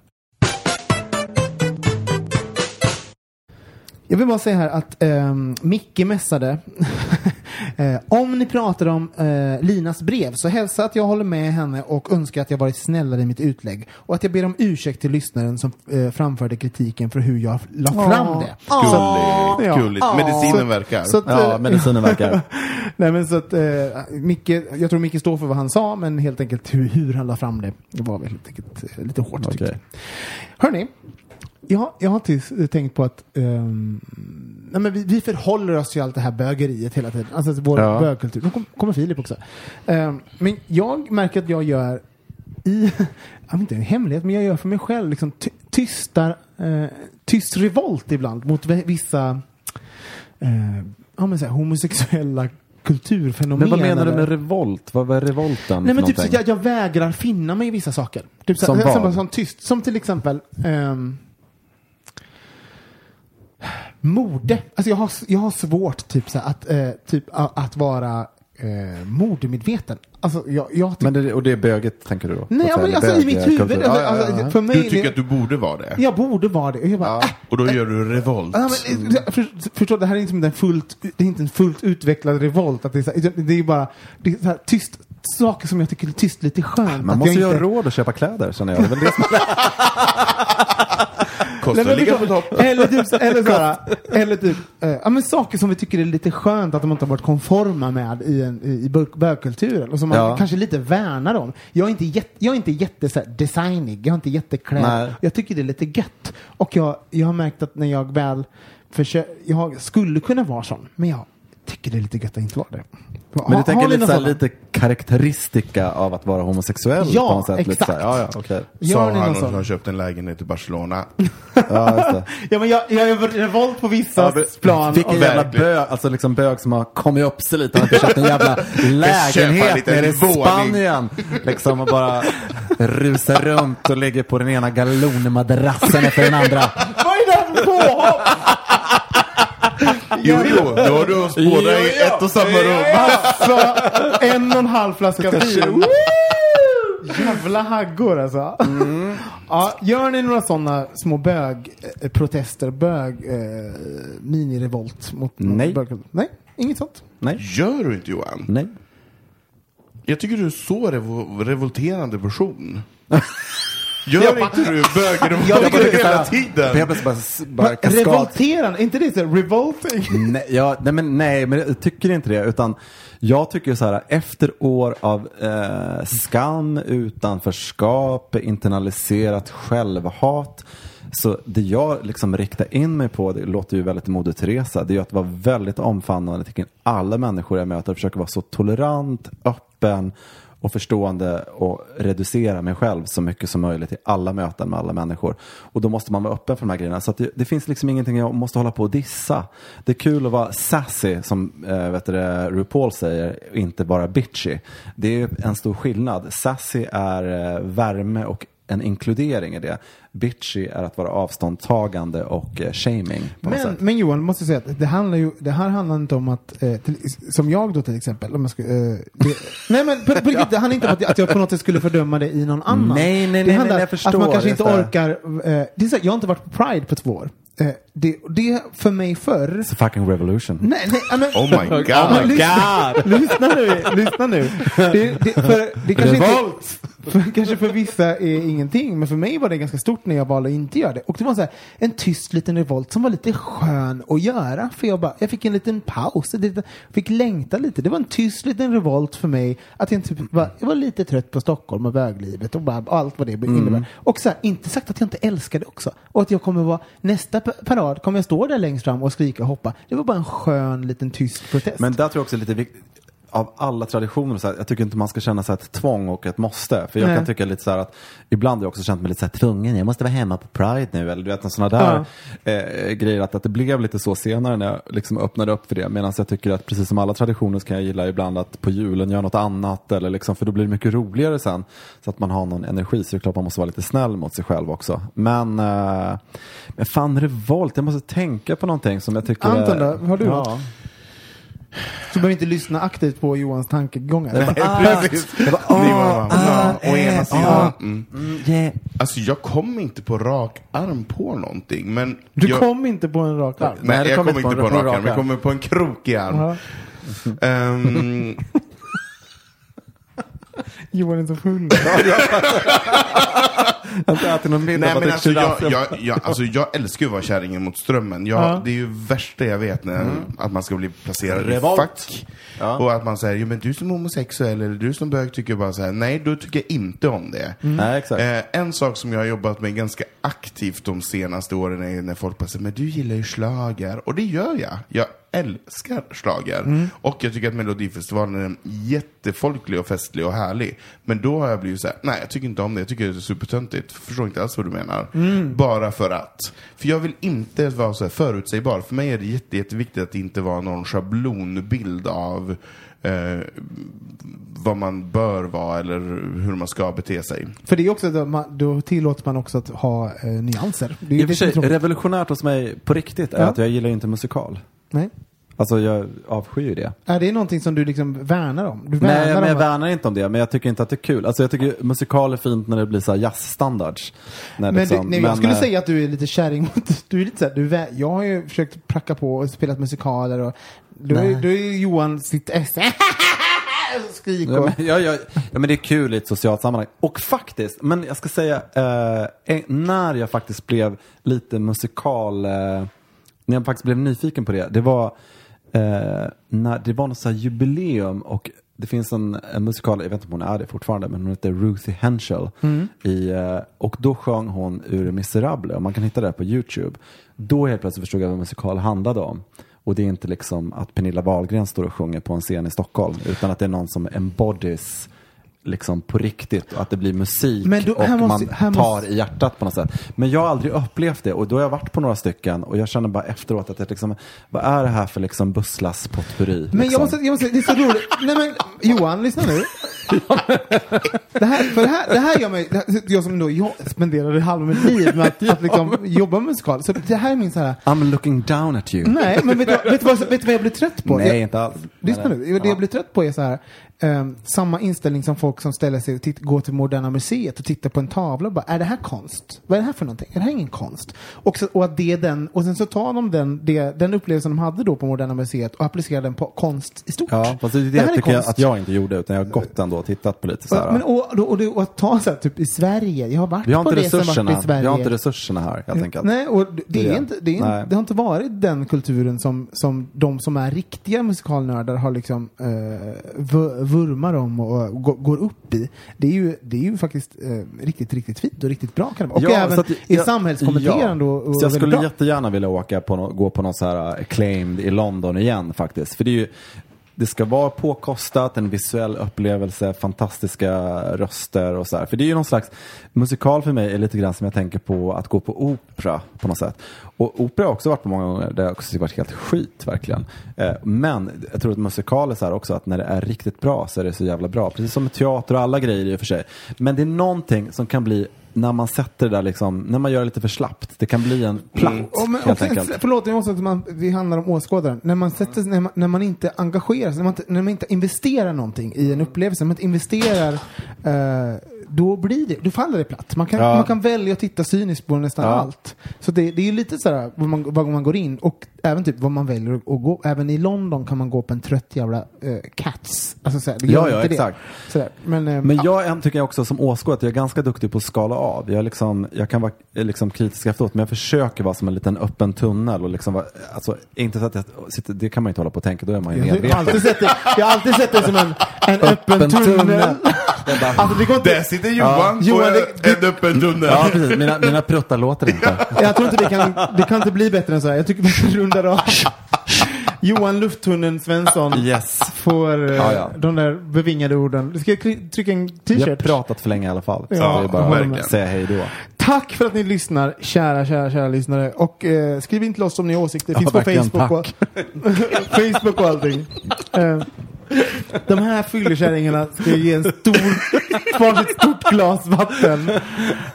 Jag vill bara säga här att um, Micke mässade. eh, om ni pratar om eh, Linas brev så hälsa att jag håller med henne och önskar att jag varit snällare i mitt utlägg. Och att jag ber om ursäkt till lyssnaren som eh, framförde kritiken för hur jag la fram det. Gulligt, Ja. gulligt. Medicinen verkar. Så att, Ja, eh, medicinen verkar. Nej men så att eh, Micke, jag tror Micke står för vad han sa men helt enkelt hur, hur han la fram det, det var väl helt enkelt eh, lite hårt tycker Okej. jag. Hörni, jag, jag har eh, tänkt på att ehm, nej men vi, vi förhåller oss till allt det här bögeriet hela tiden. Alltså vår Ja. bögkultur. Nu kom, kommer Filip också. Ehm, men jag märker att jag gör i, jag vet inte en hemlighet, men jag gör för mig själv liksom ty, tystar, eh, tyst revolt ibland mot vi- vissa eh, ja, men så här, homosexuella kulturfenomen. Men vad menar du eller- med revolt? Vad, är revolten Nej men typ så jag, jag vägrar finna mig i vissa saker. Typ så, Som som, vad? som, tyst. Som till exempel ehm, mode. Alltså jag har, jag har svårt typ så här, att, eh, typ, a, att vara eh, modemedveten. Alltså jag, jag typ, Men det, och det är böget, tänker du då? Nej, men alltså i mitt huvud. Alltså, Ja, ja, ja. alltså, för mig, Du tycker att du borde vara det? jag borde vara det. Och jag bara, Ja. äh, Och då gör du revolt. Men, eh, för, förstår, det här är inte, som en fullt, det är inte en fullt utvecklad revolt. Att det, är så här, det är bara det är så här, tyst, saker som jag tycker är tyst lite skönt. Man måste ju ha inte- råd att köpa kläder, känner jag. Det är väl det som Kostar Nej, men ligga på förstår- topp. Eller typ, eller såhär, eller typ, eh, ja men saker som vi tycker är lite skönt att de inte har varit konforma med i, en, i bög- bögkulturen och som man Ja. kanske lite värnar om. Jag är inte, jätte, jag är inte jätte så här, designig, jag är inte jätteklädd. Nej. Jag tycker det är lite gött. Och jag, jag har märkt att när jag väl försöker, jag skulle kunna vara sån, men jag tycker det är lite gött att inte vara det. Men du tänker har lite, någon så här, sån? lite karaktäristika av att vara homosexuell Ja, på något sätt? Lite exakt. så här, ja, ja. Gör Sa han någon som har köpt en lägenhet i Barcelona. Ja, just det. Ja men jag, jag gör revolt på vissa Ja, plan. Vilken och- jävla bög, alltså liksom bög som har kommit upp sig lite. Han har köpt en jävla en lägenhet nere i. Spanien. Liksom och bara rusar runt och ligger på den ena galonmadrassen efter den andra. Vad är det här för påhopp? Jo, jo, då har du oss båda i ett och samma rum. Alltså, en och en halv flaska vin. Jävla haggor alltså. Ja, gör ni några sådana små bögprotester, bög eh, minirevolt mot Nej. bög? Nej, inget sånt. Nej, Gör du inte Johan? nej. Jag tycker du är så revo revolterande person. Gör inte du Jag tycker det är hela tiden? Jag plötsligt bara, bara. Revolterande, är inte det så? Revolting? Nej, ja, nej, men, nej, men jag tycker inte det. Utan jag tycker så här, efter år av eh, skam, utanförskap, internaliserat självhat. Så det jag liksom riktar in mig på, det låter ju väldigt Moder Teresa, det är ju att vara väldigt omfamnande till alla människor jag möter och försöka vara så tolerant, öppen och förstående och reducera mig själv så mycket som möjligt i alla möten med alla människor. Och då måste man vara öppen för de här grejerna. Så att det, det finns liksom ingenting jag måste hålla på och dissa. Det är kul att vara sassy, som äh, vet du, RuPaul säger, och inte bara bitchy. Det är en stor skillnad. Sassy är äh, värme och en inkludering i det. Bitchy är att vara avståndtagande och eh, shaming. På något Men, sätt. men Johan, måste jag säga att det, handlar ju, det här handlar inte om att, eh, till, som jag då till exempel, om jag ska, eh, det, nej men på, på riktigt, det handlar inte om att, jag- att jag på något sätt skulle fördöma det i någon annan. Nej, nej, nej, det nej, handlar jag att förstår, man kanske inte orkar, eh, det är så, här, jag har inte varit på Pride på två år. Eh, det, det för mig förr, It's a fucking revolution. nej, nej, men, Oh my god. Ja, men lyssna, lyssna nu, lyssna nu. Det, det, för, det kanske Revolt! inte, för, kanske för vissa är ingenting, men för mig var det ganska stort när jag valde att inte göra det. Och det var så här, en tyst liten revolt som var lite skön att göra. För jag, bara, jag fick en liten paus, jag fick längta lite. Det var en tyst liten revolt för mig. Att jag, typ var, jag var lite trött på Stockholm och böglivet och bara, allt vad det innebär. Och så här, inte sagt att jag inte älskar det också. Och att jag kommer vara, nästa pa- parad kommer jag stå där längst fram och skrika och hoppa. Det var bara en skön liten tyst protest. Men där tror jag också är lite viktigt. Av alla traditioner, så här, jag tycker inte man ska känna här ett tvång och ett måste. För jag Nej. kan tycka lite så här att ibland har jag också känt mig lite så här tvungen. Jag måste vara hemma på Pride nu. Eller du vet, sådana där eh, grejer. Att, att det blev lite så senare när jag liksom öppnade upp för det. Medan jag tycker att precis som alla traditioner så kan jag gilla ibland att på julen göra något annat. Eller liksom, för då blir det mycket roligare sen. Så att man har någon energi. Så det är klart man måste vara lite snäll mot sig själv också. Men, eh, men fan revolt, jag måste tänka på någonting som jag tycker Anton är-? Har du ja. något? Så du behöver inte lyssna aktivt på Johans tankegångar. Jag bara, Precis. jag bara, Ni bara, ah, ja, å ena sidan. Mm. yeah. Alltså jag kom inte på rak arm på någonting, men... Du jag, kom inte på en rak arm. Nej, Nej, det jag kom kom inte på en rak arm, jag kommer på en krokig arm. Ja. Johan är så full. Jag har inte ätit någon middag. Nej bara men druckit alltså jag, jag, jag, alltså jag älskar ju att vara kärringen mot strömmen. Jag, Ja. Det är ju värsta jag vet, när, att man ska bli placerad Revolt. i fack. Ja. Och att man säger, jo men du som homosexuell eller du som bög tycker bara så här, nej då tycker jag inte om det. Nej, exakt. Eh, en sak som jag har jobbat med ganska aktivt de senaste åren är när folk bara säger, men du gillar ju slager Och det gör jag. Jag älskar slager Och jag tycker att Melodifestivalen är jättefolklig och festlig och härlig. Men då har jag blivit så här, nej jag tycker inte om det, jag tycker det är supertöntigt. Förstår inte alls vad du menar. Bara för att. För jag vill inte vara så här förutsägbar. För mig är det jätte, jätteviktigt att det inte vara någon schablonbild av eh, vad man bör vara eller hur man ska bete sig. För det är också, då, man, då tillåter man också att ha eh, nyanser. Det är I och för sig, revolutionärt hos mig på riktigt är Ja. att jag gillar inte musikal. Nej. Alltså jag avskyr ju det. Är det någonting som du liksom värnar om? Du Nej, värnar men jag om värnar inte om det, men jag tycker inte att det är kul. Alltså jag tycker musikal är fint när det blir så här jazzstandards. Men, liksom- du, nej, jag skulle eh, säga att du är lite kärring mot, du är lite såhär, du, vä- jag har ju försökt pracka på och spelat musikaler och då är, Nej. är Johan sitt S. Skrik Ja och... men, ja, ja, ja, men det är kul i ett socialt sammanhang. Och faktiskt, men jag ska säga, eh, när jag faktiskt blev lite musikal, eh, när jag faktiskt blev nyfiken på det, det var eh, när det var något så jubileum och det finns en, en musikal, jag vet inte om hon är det fortfarande, men hon heter Ruthie Henschel. I, eh, och då sjöng hon ur Miserable, och man kan hitta det på YouTube. Då helt plötsligt förstod jag vad musikal handlade om. Och det är inte liksom att Pernilla Wahlgren står och sjunger på en scen i Stockholm, utan att det är någon som embodies liksom på riktigt och att det blir musik Men då- och måste- man tar måste- i hjärtat på något sätt. Men jag har aldrig upplevt det och då har jag varit på några stycken och jag känner bara efteråt att det liksom, vad är det här för liksom busslass potpurri? Men liksom? jag måste, jag måste, det är så roligt. Nej men Johan, lyssna nu. Det här, för det här, det här gör mig, här, jag som då, jag spenderade halva mitt liv med att, att liksom jobba med musikal. Så det här är min så här, I'm looking down at you. nej men vet du, vet du, vad, vet du vad jag blir trött på? Nej, jag, inte alls. Lyssna nu, det jag blir trött på är så här, ehm, samma inställning som folk som ställer sig och titt, går till Moderna Museet och tittar på en tavla och bara, är det här konst? Vad är det här för någonting? Är det här ingen konst? Och, så, och, att det är den, och sen så tar de den, det, den upplevelsen de hade då på Moderna Museet och applicerar den på konst i stort. Ja, fast det är det, här jag är tycker jag konst. att jag inte gjorde utan jag har gått ändå och tittat på lite så här. Men, och, och, och, det- och att ta så här, typ i Sverige, jag har varit vi har på inte det varit resurserna. i Sverige. Vi har inte resurserna här helt enkelt. Nej, och det, det, Det är det. inte, det, är, Nej. det har inte varit den kulturen som, som de som är riktiga musikalnördar har liksom vu- vurmar om och, och går- upp i. Det är ju, det är ju faktiskt eh, riktigt, riktigt fint och riktigt bra kan det vara. Och Ja, även att jag- samhällskommenterande ja. och, och Så jag skulle bra. jättegärna vilja åka på nå- gå på någon så här uh, acclaimed i London igen faktiskt. För det är ju det ska vara påkostat, en visuell upplevelse, fantastiska röster och så här. För det är ju någon slags, musikal för mig är lite grann som jag tänker på att gå på opera på något sätt. Och opera har jag också varit på många gånger, det har också varit helt skit verkligen. Eh, men jag tror att musikal är så här också, att när det är riktigt bra så är det så jävla bra. Precis som med teater och alla grejer i och för sig. Men det är någonting som kan bli när man sätter det där liksom, när man gör det lite för slappt. Det kan bli en platt men, helt och, enkelt. för, förlåt, jag måste att man, det handlar om åskådaren. När man, sätter, när, man, när man inte engagerar sig, när man inte, när man inte investerar någonting i en upplevelse, när man inte investerar, eh, då blir det, då faller det platt. Man kan, Ja. man kan välja att titta cyniskt på nästan Ja. allt. Så det, det är ju lite sådär vad man, vad man går in och även typ vad man väljer att gå. Även i London kan man gå på en trött jävla eh, Cats. Alltså såhär, det Ja, ja, exakt. Sådär. Men, eh, Men ja. jag en tycker jag också som åskådare att jag är ganska duktig på att skala av. Jag, liksom, jag kan vara eh, liksom kritisk efteråt, men jag försöker vara som en liten öppen tunnel. Och liksom vara, alltså, inte så att jag sitter, det kan man inte hålla på och tänka, då är man ju jag, har medveten. alltid sett det, jag har alltid sett det som en, en öppen, tunnel. Alltså, det går inte, Där sitter Johan på Johan, det- en öppen tunnel. Ja, precis. Mina, mina pruttar låter inte. Jag tror inte det kan, det kan inte bli bättre än så här. Jag tycker vi rundar av. Johan Lufttunneln Svensson Yes. får eh, Ja, ja. de där bevingade orden. Ska jag trycka en Vi har t-shirt? pratat för länge i alla fall. Så Ja, det är bara verkligen. att säga hej då. Tack för att ni lyssnar, kära, kära, kära lyssnare. Och eh, skriv in till oss om ni har åsikter. Det Ja, finns på verkligen, Facebook och, Facebook och allting. Eh, de här fyllekärringarna ska ge en stor, varsitt stort glas vatten.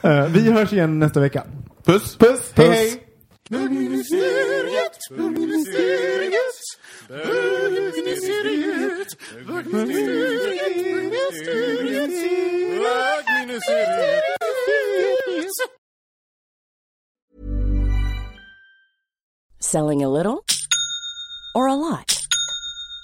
Uh, vi hörs igen nästa vecka. Puss! Puss! Puss. Hej, hej! Selling a little or a lot?